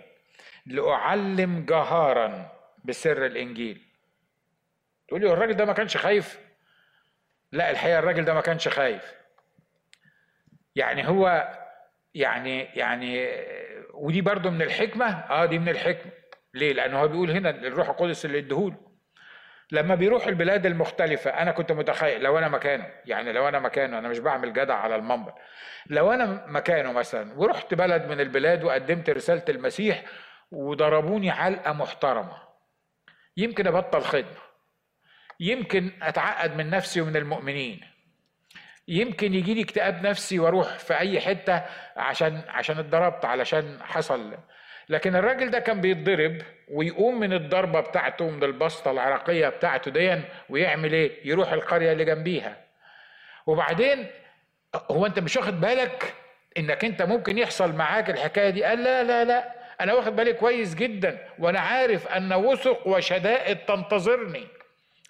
لأعلم جهارا بسر الإنجيل. تقول لي الراجل ده ما كانش خايف لا الحقيقة الراجل ده ما كانش خايف. يعني هو يعني يعني ودي برضو من الحكمة. آه دي من الحكمة. ليه؟ لأنه هو بيقول هنا الروح القدس اللي اديهوله لما بيروح البلاد المختلفة أنا كنت متخيل لو أنا مكانه يعني لو أنا مكانه أنا مش بعمل جدع على المنبر. لو أنا مكانه مثلا ورحت بلد من البلاد وقدمت رسالة المسيح وضربوني علقة محترمة يمكن أبطل خدمة. يمكن أتعقد من نفسي ومن المؤمنين يمكن يجي لي اكتئاب نفسي وأروح في أي حتة عشان عشان اتضربت علشان حصل لكن الراجل ده كان بيتضرب ويقوم من الضربة بتاعته من البسطة العراقية بتاعته دي ويعمل إيه؟ يروح القرية اللي جنبيها وبعدين هو أنت مش واخد بالك إنك أنت ممكن يحصل معاك الحكاية دي؟ قال لا لا لا أنا واخد بالي كويس جدا وأنا عارف أن وثق وشدائد تنتظرني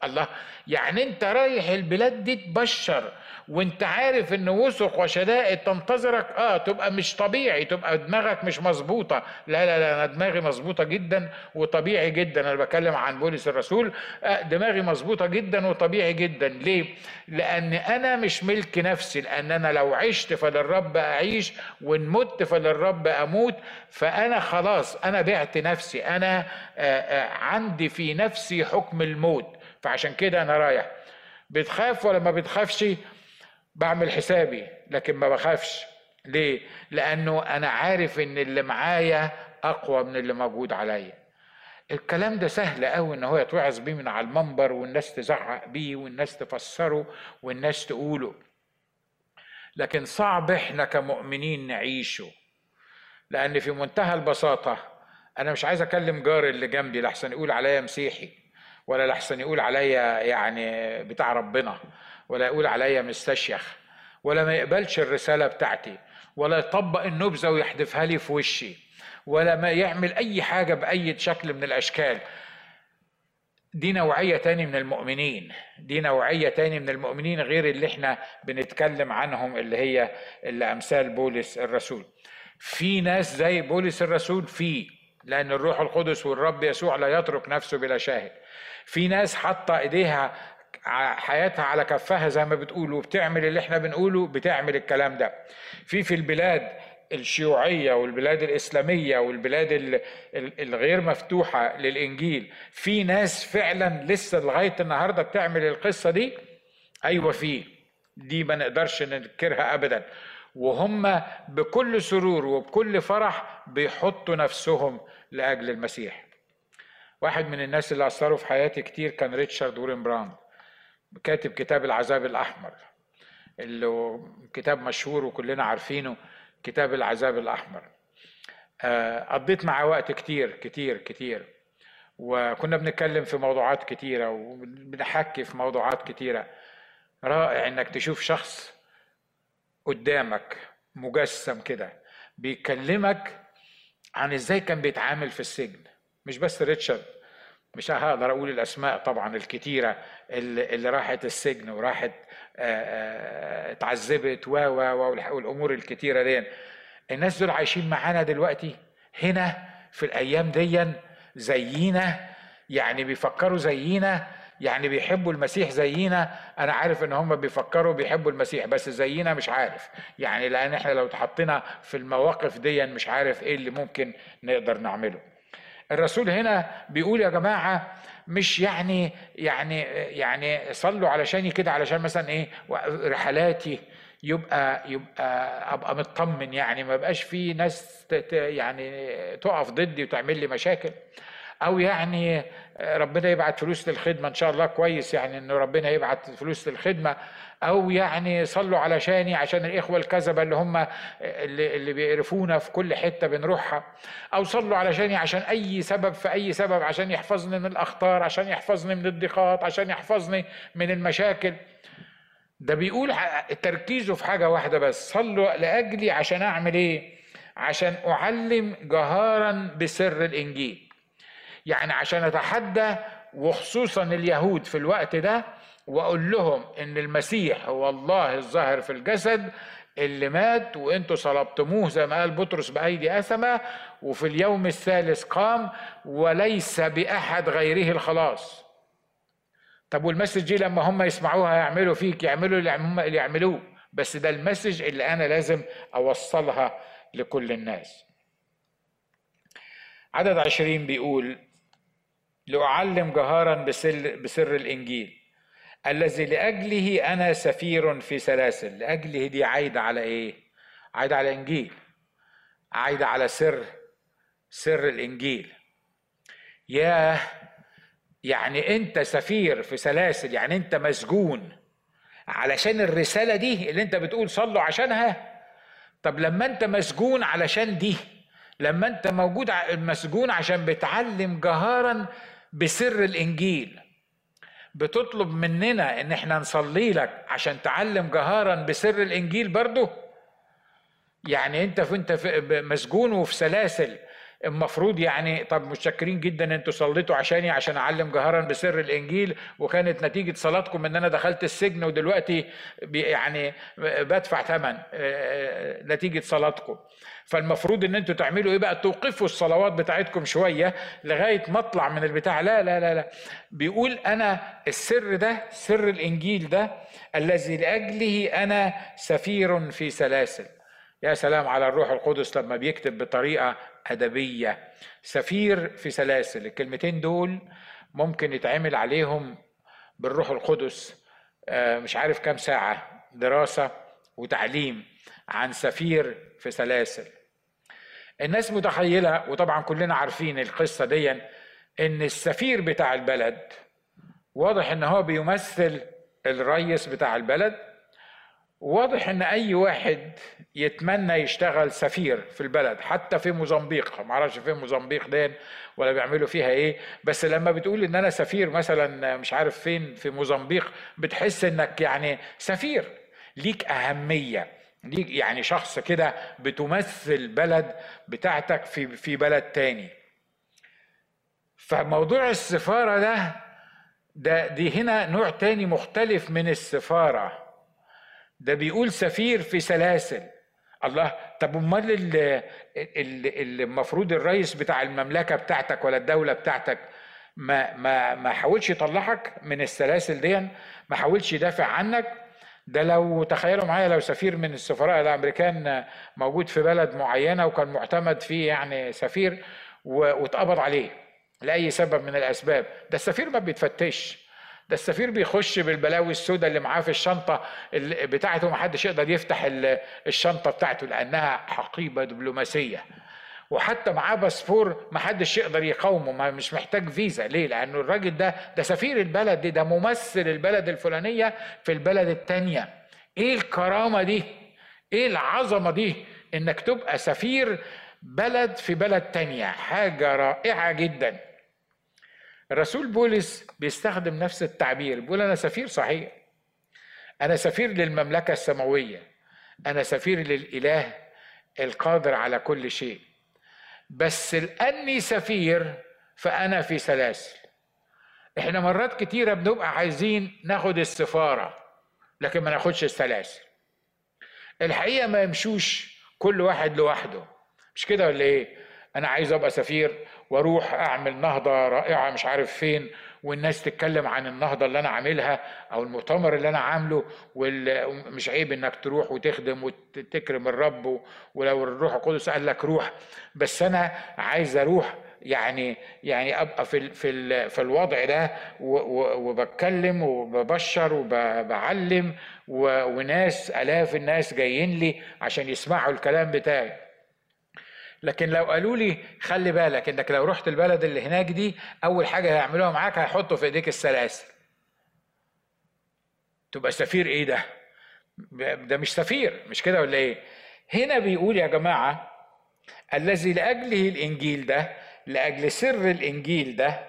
الله. يعني انت رايح البلاد دي تبشر وانت عارف ان وثق وشدائد تنتظرك. آه تبقى مش طبيعي تبقى دماغك مش مظبوطة. لا لا لا أنا دماغي مظبوطة جدا وطبيعي جدا. أنا بتكلم عن بولس الرسول. آه دماغي مظبوطة جدا وطبيعي جدا. ليه؟ لأن أنا مش ملك نفسي. لأن أنا لو عشت فللرب أعيش وان مت فللرب أموت فأنا خلاص أنا بعت نفسي. أنا آه آه عندي في نفسي حكم الموت. فعشان كده أنا رايح. بتخاف ولا ما بتخافش؟ بعمل حسابي لكن ما بخافش. ليه؟ لأنه أنا عارف إن اللي معايا أقوى من اللي موجود عليا. الكلام ده سهل قوي إن هو يتوعظ بيه من على المنبر والناس تزعق بيه والناس تفسره والناس تقوله. لكن صعب إحنا كمؤمنين نعيشه. لأن في منتهى البساطة أنا مش عايز أكلم جاري اللي جنبي لحسن يقول عليا مسيحي. ولا لحسن يقول عليا يعني بتاع ربنا ولا يقول عليا مستشيخ ولا ما يقبلش الرسالة بتاعتي ولا يطبق النبذة ويحدفها لي في وشي ولا ما يعمل أي حاجة بأي شكل من الأشكال. دي نوعية تاني من المؤمنين دي نوعية تاني من المؤمنين غير اللي إحنا بنتكلم عنهم اللي هي اللي أمثال بولس الرسول. في ناس زي بولس الرسول في لأن الروح القدس والرب يسوع لا يترك نفسه بلا شاهد. في ناس حاطة إيديها حياتها على كفها زي ما بتقول وبتعمل اللي إحنا بنقوله بتعمل الكلام ده. في في البلاد الشيوعية والبلاد الإسلامية والبلاد الغير مفتوحة للإنجيل في ناس فعلا لسه لغاية النهاردة بتعمل القصة دي؟ أيوة في. دي ما نقدرش ننكرها أبدا. وهم بكل سرور وبكل فرح بيحطوا نفسهم لأجل المسيح. واحد من الناس اللي أثروا في حياتي كتير كان ريتشارد وورمبراند كاتب كتاب العذاب الأحمر اللي كتاب مشهور وكلنا عارفينه كتاب العذاب الأحمر. آه، قضيت معاه وقت كتير كتير كتير. وكنا بنتكلم في موضوعات كتيرة وبنحكي في موضوعات كتيرة. رائع إنك تشوف شخص قدامك مجسم كده بيكلمك عن إزاي كان بيتعامل في السجن. مش بس ريتشارد مش هقدر أقول الأسماء طبعا الكتيرة اللي, اللي راحت السجن وراحت اتعذبت و والأمور الكتيرة دي. الناس دول عايشين معانا دلوقتي هنا في الأيام دي زينا يعني بيفكروا زينا يعني بيحبوا المسيح زينا. أنا عارف إن هم بيفكروا بيحبوا المسيح بس زينا مش عارف. يعني لأن إحنا لو اتحطينا في المواقف دي مش عارف إيه اللي ممكن نقدر نعمله. الرسول هنا بيقول يا جماعة مش يعني يعني يعني صلوا علشاني كده علشان مثلا إيه رحلاتي يبقى يبقى أبقى مطمن. يعني ما بقاش في ناس يعني تقف ضدي وتعمل لي مشاكل. أو يعني ربنا يبعت فلوس للخدمة. إن شاء الله كويس يعني إنه ربنا يبعت فلوس للخدمة. أو يعني صلوا علشاني عشان الإخوة الكذبة اللي هم اللي, اللي بيقرفونا في كل حتة بنروحها. أو صلوا علشاني عشان أي سبب في أي سبب عشان يحفظني من الأخطار عشان يحفظني من الضيقات عشان يحفظني من المشاكل. ده بيقول تركيزه في حاجة واحدة بس. صلوا لأجلي عشان أعمل إيه؟ عشان أعلم جهارا بسر الإنجيل. يعني عشان أتحدى وخصوصا اليهود في الوقت ده وأقول لهم إن المسيح هو الله الظاهر في الجسد اللي مات وأنتوا صلبتموه زي ما قال بطرس بأيدي أثمة وفي اليوم الثالث قام وليس بأحد غيره الخلاص. طب والمسج دي لما هم يسمعوها يعملوا فيك يعملوا اللي يعملوه بس ده المسج اللي أنا لازم أوصلها لكل الناس. عدد عشرين بيقول لأعلم جهارا بسر, بسر الإنجيل الذي لأجله أنا سفير في سلاسل. لأجله دي عايدة على إيه؟ عايدة على إنجيل. عايدة على سر سر الإنجيل. يا يعني أنت سفير في سلاسل يعني أنت مسجون. علشان الرسالة دي اللي أنت بتقول صلوا عشانها؟ طب لما أنت مسجون علشان دي لما أنت موجود مسجون عشان بتعلم جهارا بسر الإنجيل. بتطلب مننا إن إحنا نصلي لك عشان تعلم جهارا بسر الإنجيل برضه؟ يعني أنت في أنت مسجون وفي سلاسل. المفروض يعني طب متشكرين جدا أنتوا صليتوا عشاني عشان أعلم جهرا بسر الإنجيل وكانت نتيجة صلاتكم إن أنا دخلت السجن ودلوقتي يعني بدفع ثمن نتيجة صلاتكم. فالمفروض إن أنتوا تعملوا إيه بقى؟ توقفوا الصلوات بتاعتكم شوية لغاية ما أطلع من البتاع. لا لا لا لا. بيقول أنا السر ده سر الإنجيل ده الذي لأجله أنا سفير في سلاسل. يا سلام على الروح القدس لما بيكتب بطريقة أدبية. سفير في سلاسل. الكلمتين دول ممكن يتعمل عليهم بالروح القدس آه، مش عارف كام ساعة دراسة وتعليم. عن سفير في سلاسل. الناس متخيلة وطبعا كلنا عارفين القصة دي إن السفير بتاع البلد واضح إن هو بيمثل الريس بتاع البلد واضح إن أي واحد يتمنى يشتغل سفير في البلد حتى في موزمبيق. ما أعرفش فين موزمبيق دين ولا بيعملوا فيها إيه بس لما بتقول إن أنا سفير مثلا مش عارف فين في موزمبيق بتحس إنك يعني سفير. ليك أهمية. ليك يعني شخص كده بتمثل بلد بتاعتك في في بلد تاني. فموضوع السفارة ده ده دي هنا نوع تاني مختلف من السفارة. ده بيقول سفير في سلاسل. الله طب أمال المفروض الرئيس بتاع المملكة بتاعتك ولا الدولة بتاعتك ما ما ما حاولش يطلعك من السلاسل دي ما حاولش يدافع عنك؟ ده لو تخيلوا معايا لو سفير من السفراء الأمريكان موجود في بلد معينة وكان معتمد فيه يعني سفير واتقبض عليه لأي سبب من الأسباب. ده السفير ما بيتفتش. ده السفير بيخش بالبلاوي السوداء اللي معاه في الشنطة بتاعته ما حدش يقدر يفتح الشنطة بتاعته لأنها حقيبة دبلوماسية. وحتى معاه باسبور ما حدش يقدر يقاومه ما مش محتاج فيزا. ليه؟ لأنه الراجل ده ده سفير البلد دي ده ممثل البلد الفلانية في البلد التانية. إيه الكرامة دي؟ إيه العظمة دي؟ إنك تبقى سفير بلد في بلد تانية. حاجة رائعة جدا. الرسول بولس بيستخدم نفس التعبير بيقول أنا سفير صحيح. أنا سفير للمملكة السماوية. أنا سفير للإله القادر على كل شيء. بس لأني سفير فأنا في سلاسل. إحنا مرات كتيرة بنبقى عايزين ناخد السفارة لكن ما ناخدش السلاسل. الحقيقة ما يمشوش كل واحد لوحده. مش كده ولا إيه؟ أنا عايز أبقى سفير وأروح أعمل نهضة رائعة مش عارف فين والناس تتكلم عن النهضة اللي أنا عاملها أو المؤتمر اللي أنا عامله ومش عيب إنك تروح وتخدم وتكرم الرب ولو الروح القدس قال لك روح. بس أنا عايز أروح يعني يعني أبقى في في في الوضع ده وبتكلم وببشر وبعلم وناس آلاف الناس جايين لي عشان يسمعوا الكلام بتاعي. لكن لو قالوا لي خلي بالك انك لو رحت البلد اللي هناك دي أول حاجة هيعملوها معاك هيحطوا في إيديك السلاسل. تبقى سفير إيه ده؟ ده مش سفير مش كده ولا إيه؟ هنا بيقول يا جماعة الذي لأجله الإنجيل ده لأجل سر الإنجيل ده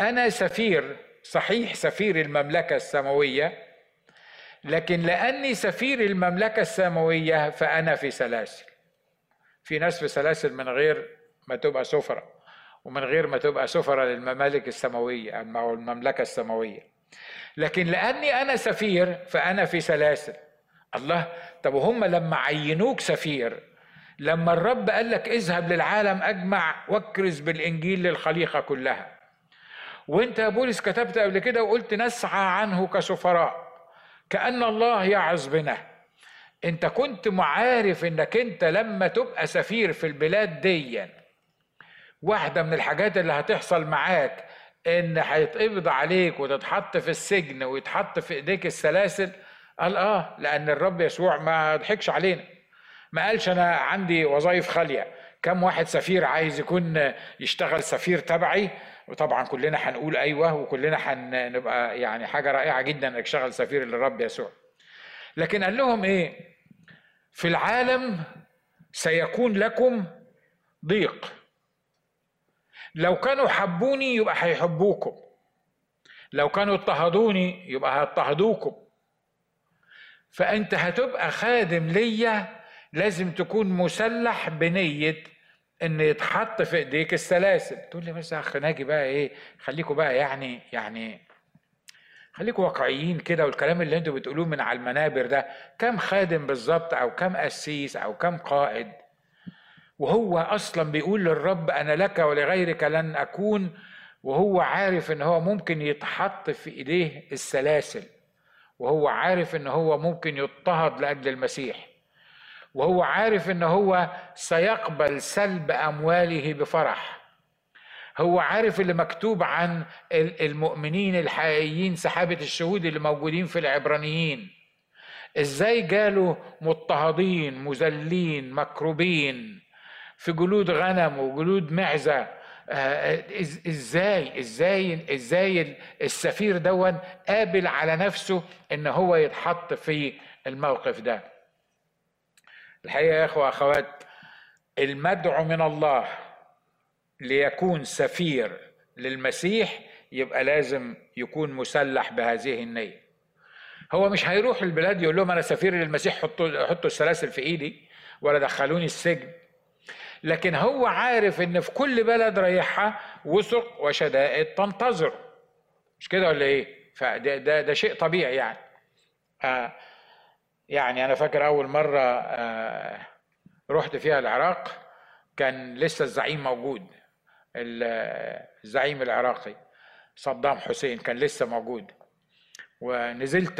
أنا سفير صحيح سفير المملكة السماوية لكن لأني سفير المملكة السماوية فأنا في سلاسل. في ناس في سلاسل من غير ما تبقى سفرة ومن غير ما تبقى سفرة للممالك السماوية أو المملكة السماوية. لكن لأني أنا سفير فأنا في سلاسل. الله طب وهم لما عينوك سفير لما الرب قال لك اذهب للعالم أجمع واكرز بالإنجيل للخليقة كلها. وأنت يا بولس كتبت قبل كده وقلت نسعى عنه كسفراء كأن الله يعظ بنا. انت كنت معارف انك انت لما تبقى سفير في البلاد دي واحدة من الحاجات اللي هتحصل معاك ان هيتقبض عليك وتتحط في السجن ويتحط في ايديك السلاسل. قال آه لأن الرب يسوع ما ضحكش علينا. ما قالش أنا عندي وظائف خالية. كم واحد سفير عايز يكون يشتغل سفير تبعي؟ وطبعا كلنا هنقول أيوه وكلنا هنبقى يعني حاجة رائعة جدا إنك تشتغل سفير للرب يسوع. لكن قال لهم إيه؟ في العالم سيكون لكم ضيق. لو كانوا حبوني يبقى هيحبوكم. لو كانوا اضطهدوني يبقى هيضطهدوكم. فأنت هتبقى خادم ليا لازم تكون مسلح بنية إن يتحط في إيديك السلاسل. تقول لي بس يا اخ ناجي بقى إيه؟ خليكم بقى يعني يعني خليكم واقعيين كده والكلام اللي أنتوا بتقولوه من على المنابر ده كم خادم بالظبط أو كم قسيس أو كم قائد؟ وهو أصلا بيقول للرب أنا لك ولغيرك لن أكون وهو عارف إن هو ممكن يتحط في إيديه السلاسل وهو عارف إن هو ممكن يضطهد لأجل المسيح وهو عارف إن هو سيقبل سلب أمواله بفرح. هو عارف اللي مكتوب عن المؤمنين الحقيقيين سحابة الشهود اللي موجودين في العبرانيين. إزاي جالوا مضطهدين مذلين مكروبين في جلود غنم وجلود معزة؟ آه، إزاي إزاي إزاي السفير دون قابل على نفسه إن هو يتحط في الموقف ده؟ الحقيقة يا إخوة أخوات المدعو من الله ليكون سفير للمسيح يبقى لازم يكون مسلح بهذه النية. هو مش هيروح البلاد يقول لهم أنا سفير للمسيح حطوا حطوا السلاسل في إيدي ولا دخلوني السجن. لكن هو عارف إن في كل بلد رايحها وثق وشدائد تنتظر. مش كده ولا إيه؟ فده ده, ده شيء طبيعي يعني. آه يعني أنا فاكر أول مرة آه رحت فيها العراق كان لسه الزعيم موجود. الزعيم العراقي صدام حسين كان لسه موجود. ونزلت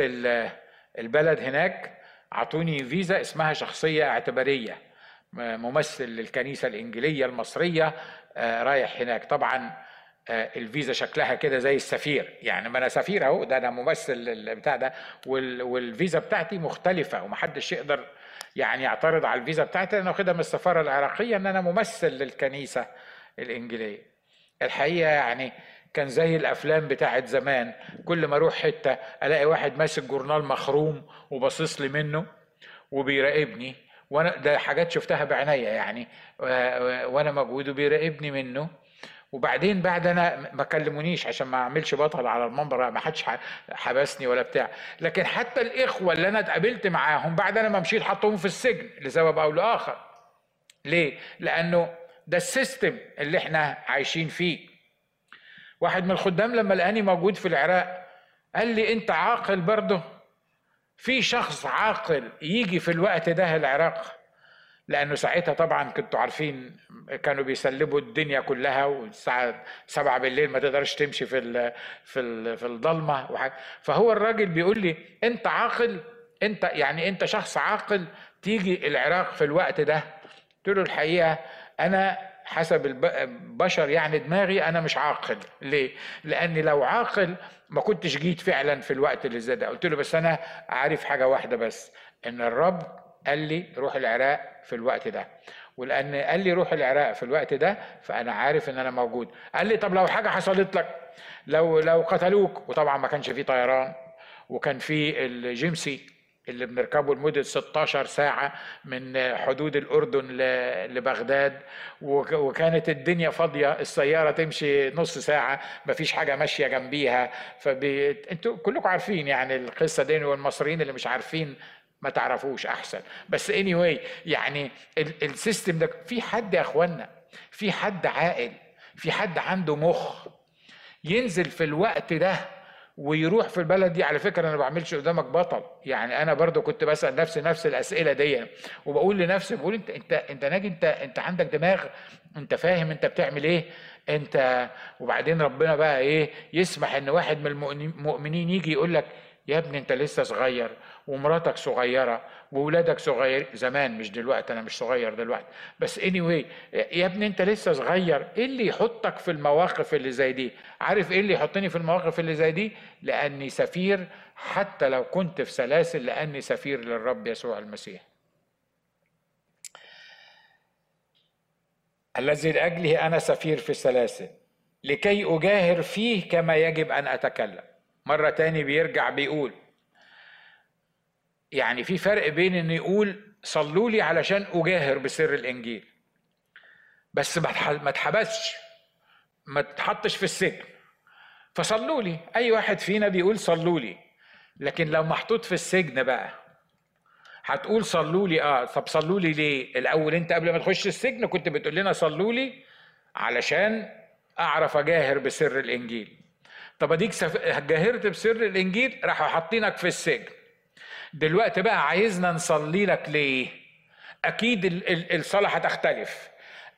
البلد هناك أعطوني فيزا اسمها شخصية اعتبارية ممثل للكنيسة الإنجيلية المصرية آه، رايح هناك. طبعا آه، الفيزا شكلها كده زي السفير. يعني ما أنا سفير أهو ده أنا ممثل بتاع ده. والفيزا بتاعتي مختلفة ومحدش يقدر يعني يعترض على الفيزا بتاعتي أنا واخدها من السفارة العراقية إن أنا ممثل للكنيسة. الانجيليه الحقيقة يعني كان زي الأفلام بتاعت زمان. كل ما أروح حتة ألاقي واحد ماسك جورنال مخروم وباصص لي منه وبيراقبني. وأنا ده حاجات شفتها بعينيا يعني. وأنا موجود وبيراقبني منه. وبعدين بعد أنا ما كلمونيش عشان ما أعملش بطل على المنبر ما حدش حبسني ولا بتاع. لكن حتى الإخوة اللي أنا اتقابلت معاهم بعد أنا ما مشيت حطوهم في السجن لسبب أو لآخر. ليه؟ لأنه ده ال system اللي إحنا عايشين فيه. واحد من الخدام لما لقاني موجود في العراق قال لي انت عاقل برضه؟ في شخص عاقل يجي في الوقت ده العراق؟ لأنه ساعتها طبعا كنتوا عارفين كانوا بيسلبوا الدنيا كلها والساعة سبعة بالليل ما تقدرش تمشي في ال في ال في الضلمة وحاجة. فهو الراجل بيقول لي انت عاقل؟ انت يعني انت شخص عاقل تيجي العراق في الوقت ده؟ قلت له الحقيقة أنا حسب البشر يعني دماغي أنا مش عاقل. ليه؟ لأني لو عاقل ما كنتش جيت فعلا في الوقت اللي زي ده. قلت له بس أنا عارف حاجة واحدة بس إن الرب قال لي روح العراق في الوقت ده. ولأن قال لي روح العراق في الوقت ده فأنا عارف إن أنا موجود. قال لي طب لو حاجة حصلت لك لو لو قتلوك وطبعا ما كانش في طيران وكان في الجيمسي اللي بنركبه لمدة 16 ساعة من حدود الأردن لبغداد. وكانت الدنيا فاضية السيارة تمشي نص ساعة مفيش حاجة ماشية جنبيها. فبي... أنتوا كلكم عارفين يعني القصة دي والمصريين اللي مش عارفين ما تعرفوش أحسن. بس anyway يعني السيستم ده في حد يا إخوانا؟ في حد عاقل؟ في حد عنده مخ؟ ينزل في الوقت ده ويروح في البلد دي على فكرة أنا ما بعملش قدامك بطل. يعني أنا برضو كنت بسأل نفسي نفس الأسئلة دي وبقول لنفسي بقول أنت أنت أنت ناجي أنت أنت عندك دماغ أنت فاهم أنت بتعمل إيه أنت وبعدين ربنا بقى إيه يسمح إن واحد من المؤمنين يجي يقول لك يا ابني أنت لسه صغير ومراتك صغيرة وولادك صغير زمان مش دلوقتي أنا مش صغير دلوقتي. بس اني anyway يا ابني أنت لسه صغير إيه اللي يحطك في المواقف اللي زي دي؟ عارف إيه اللي يحطني في المواقف اللي زي دي؟ لأني سفير حتى لو كنت في سلاسل لأني سفير للرب يسوع المسيح. الذي لأجله أنا سفير في السلاسل لكي أجاهر فيه كما يجب أن أتكلم. مرة تاني بيرجع بيقول يعني في فرق بين انه يقول صلوا لي علشان أجاهر بسر الإنجيل. بس ما اتحبسش ما تحطش في السجن. فصلوا لي. أي واحد فينا بيقول صلوا لي. لكن لو محطوط في السجن بقى هتقول صلوا لي. آه طب صلوا لي ليه؟ الأول أنت قبل ما تخش السجن كنت بتقول لنا صلوا لي علشان أعرف أجاهر بسر الإنجيل. طب أديك جاهرت بسر الإنجيل راحوا حاطينك في السجن. دلوقتي بقى عايزنا نصلي لك ليه؟ أكيد الصلاة هتختلف.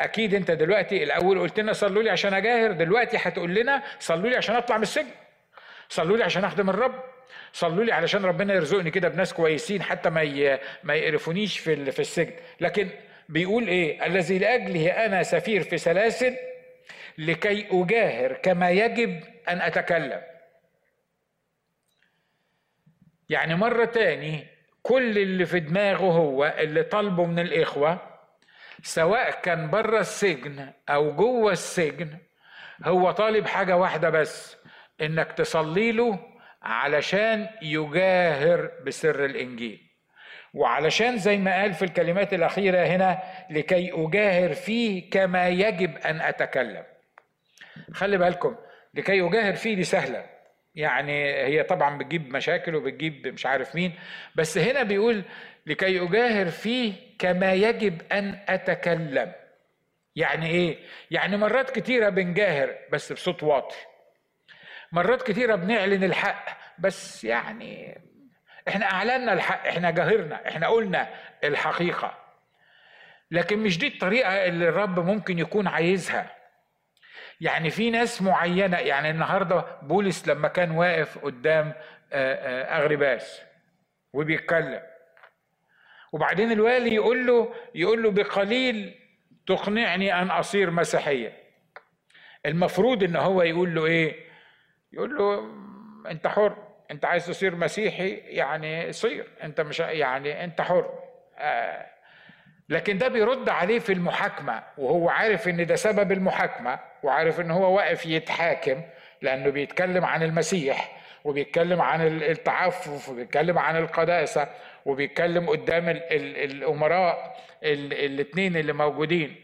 أكيد أنت دلوقتي الأول قلت لنا صلوا لي عشان أجاهر دلوقتي هتقول لنا صلوا لي عشان أطلع من السجن. صلوا لي عشان أخدم الرب. صلوا لي علشان ربنا يرزقني كده بناس كويسين حتى ما ما يقرفونيش في في السجن. لكن بيقول إيه؟ الذي لأجله أنا سفير في سلاسل لكي أجاهر كما يجب أن أتكلم. يعني مرة تاني كل اللي في دماغه هو اللي طالبه من الإخوة سواء كان بره السجن أو جوه السجن هو طالب حاجة واحدة بس إنك تصلي له علشان يجاهر بسر الإنجيل. وعلشان زي ما قال في الكلمات الأخيرة هنا لكي أجاهر فيه كما يجب أن أتكلم. خلي بالكم لكي يجاهر فيه دي سهلة. يعني هي طبعا بتجيب مشاكل وبتجيب مش عارف مين بس هنا بيقول لكي أجاهر فيه كما يجب أن أتكلم. يعني إيه؟ يعني مرات كتيرة بنجاهر بس بصوت واطي. مرات كتيرة بنعلن الحق بس يعني إحنا أعلنا الحق إحنا جاهرنا إحنا قلنا الحقيقة. لكن مش دي الطريقة اللي الرب ممكن يكون عايزها. يعني في ناس معينة يعني النهارده بولس لما كان واقف قدام اغرباس وبيتكلم. وبعدين الوالي يقول له يقول له بقليل تقنعني أن أصير مسيحيا المفروض إن هو يقول له إيه؟ يقول له أنت حر أنت عايز تصير مسيحي؟ يعني صير أنت مش يعني أنت حر. آه لكن ده بيرد عليه في المحاكمة وهو عارف إن ده سبب المحاكمة وعارف إن هو واقف يتحاكم لأنه بيتكلم عن المسيح وبيتكلم عن التعفف وبيتكلم عن القداسة وبيتكلم قدام الأمراء الاثنين اللي موجودين.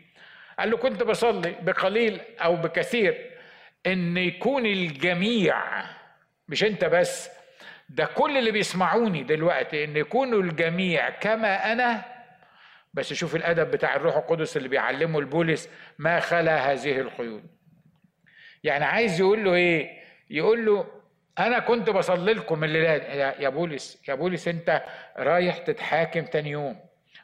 قال له كنت بصلي بقليل أو بكثير إن يكون الجميع مش أنت بس ده كل اللي بيسمعوني دلوقتي إن يكونوا الجميع كما أنا بس شوف الأدب بتاع الروح القدس اللي بيعلمه البولس ما خلا هذه القيود يعني عايز يقول له إيه؟ يقول له أنا كنت بصلي لكم الليلات يا بولس يا بولس أنت رايح تتحاكم تاني يوم.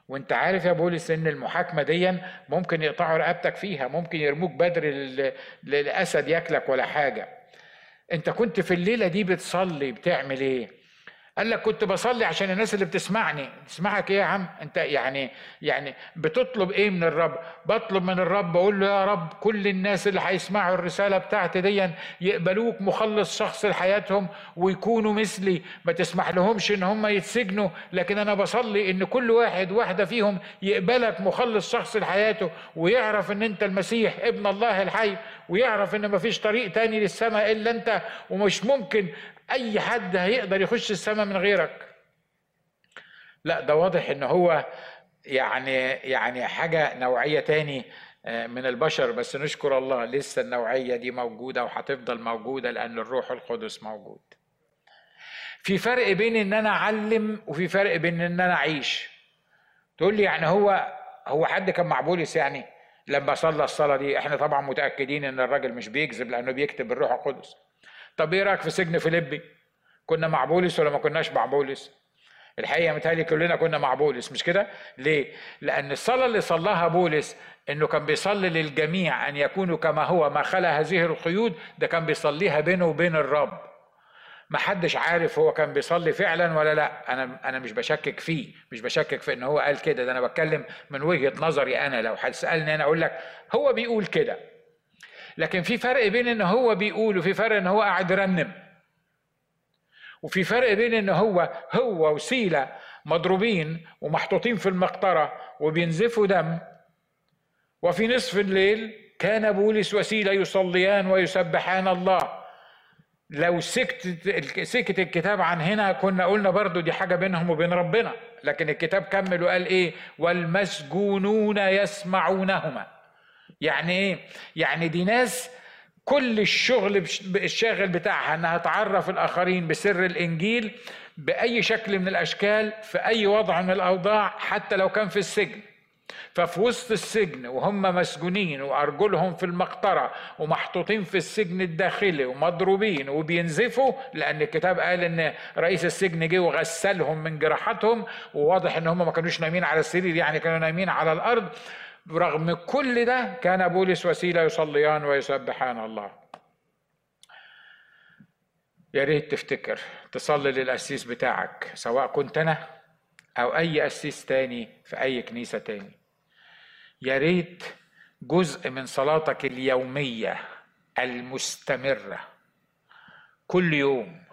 وأنت عارف يا بولس إن المحاكمة دي ممكن يقطعوا رقبتك فيها ممكن يرموك بدر للأسد ياكلك ولا حاجة. أنت كنت في الليلة دي بتصلي بتعمل إيه؟ قال لك كنت بصلي عشان الناس اللي بتسمعني. تسمعك إيه يا عم؟ أنت يعني يعني بتطلب إيه من الرب؟ بطلب من الرب بقول له يا رب كل الناس اللي هيسمعوا الرسالة بتاعتي دي يقبلوك مخلص شخص لحياتهم ويكونوا مثلي. ما تسمح لهمش إن هم يتسجنوا لكن أنا بصلي إن كل واحد واحدة فيهم يقبلك مخلص شخص لحياته ويعرف إن أنت المسيح ابن الله الحي ويعرف إن مفيش طريق تاني للسماء إلا أنت. ومش ممكن أي حد هيقدر يخش السماء من غيرك. لا ده واضح إن هو يعني يعني حاجة نوعية تاني آه، من البشر بس نشكر الله لسه النوعية دي موجودة وهتفضل موجودة لأن الروح القدس موجود. في فرق بين إن أنا أعلم وفي فرق بين إن أنا أعيش. تقول لي يعني هو هو حد كان مع بولس يعني لما صلى الصلاة دي؟ إحنا طبعا متأكدين إن الراجل مش بيكذب لأنه بيكتب الروح القدس. طب إيه رأيك في سجن فيليبي؟ كنا مع بولس ولا ما كناش مع بولس الحقيقة متهيألي كلنا كنا مع بولس مش كده؟ ليه؟ لأن الصلاة اللي صلاها بولس إنه كان بيصلي للجميع أن يكونوا كما هو ما خلا هذه القيود ده كان بيصليها بينه وبين الرب. ما حدش عارف هو كان بيصلي فعلا ولا لأ. أنا أنا مش بشكك فيه مش بشكك في إن هو قال كده ده أنا بتكلم من وجهة نظري أنا. لو هتسألني أنا أقول لك هو بيقول كده. لكن في فرق بين إن هو بيقول وفي فرق إن هو قاعد يرنم. وفي فرق بين إن هو هو وسيلة مضروبين ومحطوطين في المقطرة وبينزفوا دم. وفي نصف الليل كان بولس وسيلة يصليان ويسبحان الله. لو سكت سكت الكتاب عن هنا كنا قلنا برضو دي حاجة بينهم وبين ربنا. لكن الكتاب كمل وقال إيه؟ والمسجونون يسمعونهما. يعني إيه؟ يعني دي ناس كل الشغل الشاغل بتاعها إنها تعرف الآخرين بسر الإنجيل بأي شكل من الأشكال في أي وضع من الأوضاع حتى لو كان في السجن. ففي وسط السجن وهم مسجونين وأرجلهم في المقطرة ومحطوطين في السجن الداخلي ومضروبين وبينزفوا لأن الكتاب قال إن رئيس السجن جه وغسلهم من جراحاتهم وواضح إن هم ما كانوش نايمين على السرير يعني كانوا نايمين على الأرض. رغم كل ده كان بولس وسيلة يصليان ويسبحان الله. يا ريت تفتكر تصلي للقسيس بتاعك سواء كنت أنا أو أي قسيس تاني في أي كنيسة تاني. يا ريت جزء من صلاتك اليومية المستمرة كل يوم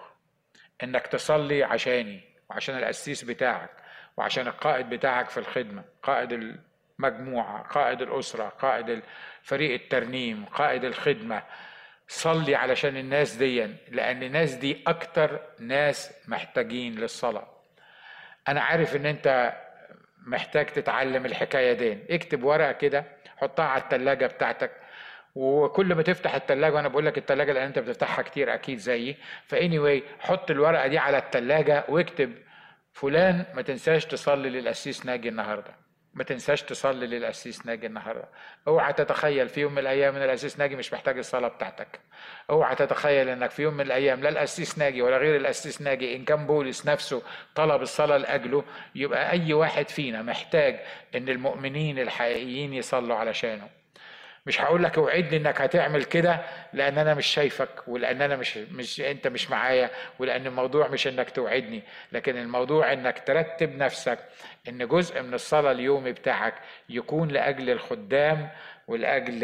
إنك تصلي عشاني وعشان القسيس بتاعك وعشان القائد بتاعك في الخدمة قائد مجموعة قائد الأسرة قائد فريق الترنيم قائد الخدمة. صلي علشان الناس دي لأن الناس دي أكتر ناس محتاجين للصلاة. أنا عارف إن أنت محتاج تتعلم الحكاية دي. اكتب ورقة كده حطها على التلاجة بتاعتك. وكل ما تفتح التلاجة وأنا بقول لك التلاجة لأن أنت بتفتحها كتير أكيد زيي. فاني واي حط الورقة دي على التلاجة واكتب فلان ما تنساش تصلي للقسيس ناجي النهارده. ما تنساش تصلي للأسيس ناجي النهارده. أوعى تتخيل في يوم من الأيام إن الأسيس ناجي مش محتاج الصلاة بتاعتك. أوعى تتخيل إنك في يوم من الأيام لا الأسيس ناجي ولا غير الأسيس ناجي إن كان بولس نفسه طلب الصلاة لأجله يبقى أي واحد فينا محتاج إن المؤمنين الحقيقيين يصلوا علشانه. مش هقول لك أوعدني إنك هتعمل كده لأن أنا مش شايفك ولأن أنا مش مش أنت مش معايا ولأن الموضوع مش إنك توعدني. لكن الموضوع إنك ترتب نفسك إن جزء من الصلاة اليومي بتاعك يكون لأجل الخدام ولأجل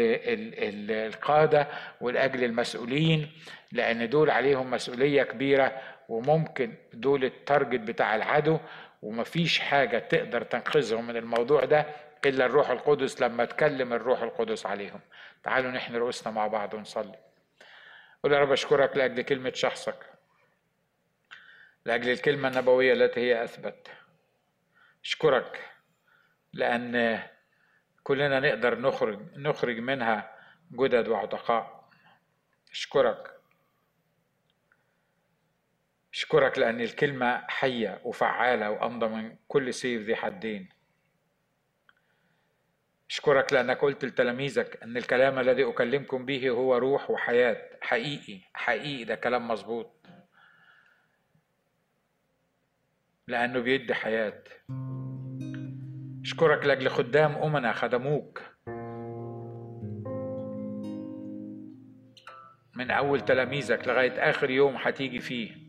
القادة ولأجل المسؤولين لأن دول عليهم مسؤولية كبيرة وممكن دول التارجت بتاع العدو ومفيش حاجة تقدر تنقذهم من الموضوع ده إلا الروح القدس لما تكلم الروح القدس عليهم. تعالوا نحن رؤوسنا مع بعض ونصلي. قول يا رب أشكرك لأجل كلمة شخصك لأجل الكلمة النبوية التي هي أثبت. أشكرك لأن كلنا نقدر نخرج نخرج منها جدد وعتقاء. أشكرك أشكرك لأن الكلمة حية وفعالة وأمضى من كل سيف ذي حدين. أشكرك لأنك قلت لتلاميذك أن الكلام الذي أكلمكم به هو روح وحياة. حقيقي حقيقي ده كلام مظبوط. لأنه بيدي حياة. أشكرك لأجل خدام أمنا خدموك. من أول تلاميذك لغاية آخر يوم هتيجي فيه.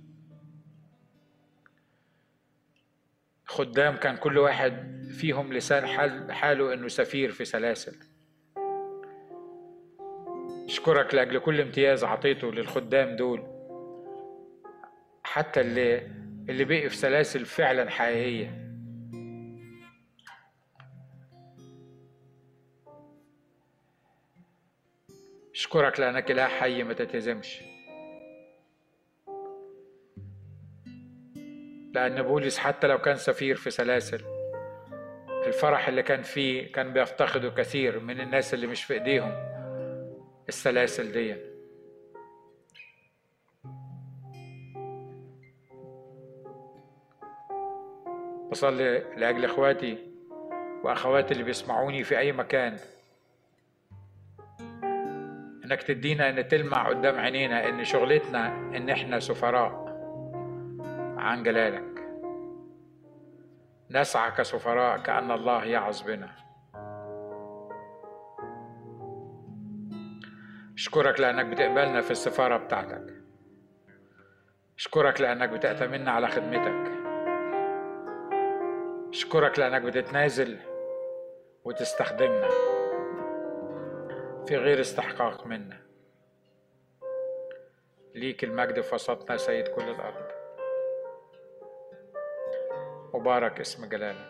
خدام كان كل واحد فيهم لسان حال حاله إنه سفير في سلاسل. أشكرك لأجل كل امتياز عطيته للخدام دول. حتى اللي اللي بقي في سلاسل فعلا حقيقية. أشكرك لأنك إله حي ما تتهزمش لأن بولس حتى لو كان سفير في سلاسل الفرح اللي كان فيه كان بيفتقده كثير من الناس اللي مش في إيديهم السلاسل دي. بصلي لأجل إخواتي وأخواتي اللي بيسمعوني في أي مكان. إنك تدينا إن تلمع قدام عينينا إن شغلتنا إن إحنا سفراء. عن جلالك. نسعى كسفراء كأن الله يعظ بنا. أشكرك لأنك بتقبلنا في السفارة بتاعتك. أشكرك لأنك بتأتمنا على خدمتك. أشكرك لأنك بتتنازل وتستخدمنا في غير استحقاق منا. ليك المجد في وسطنا سيد كل الأرض. مبارك اسم جلالك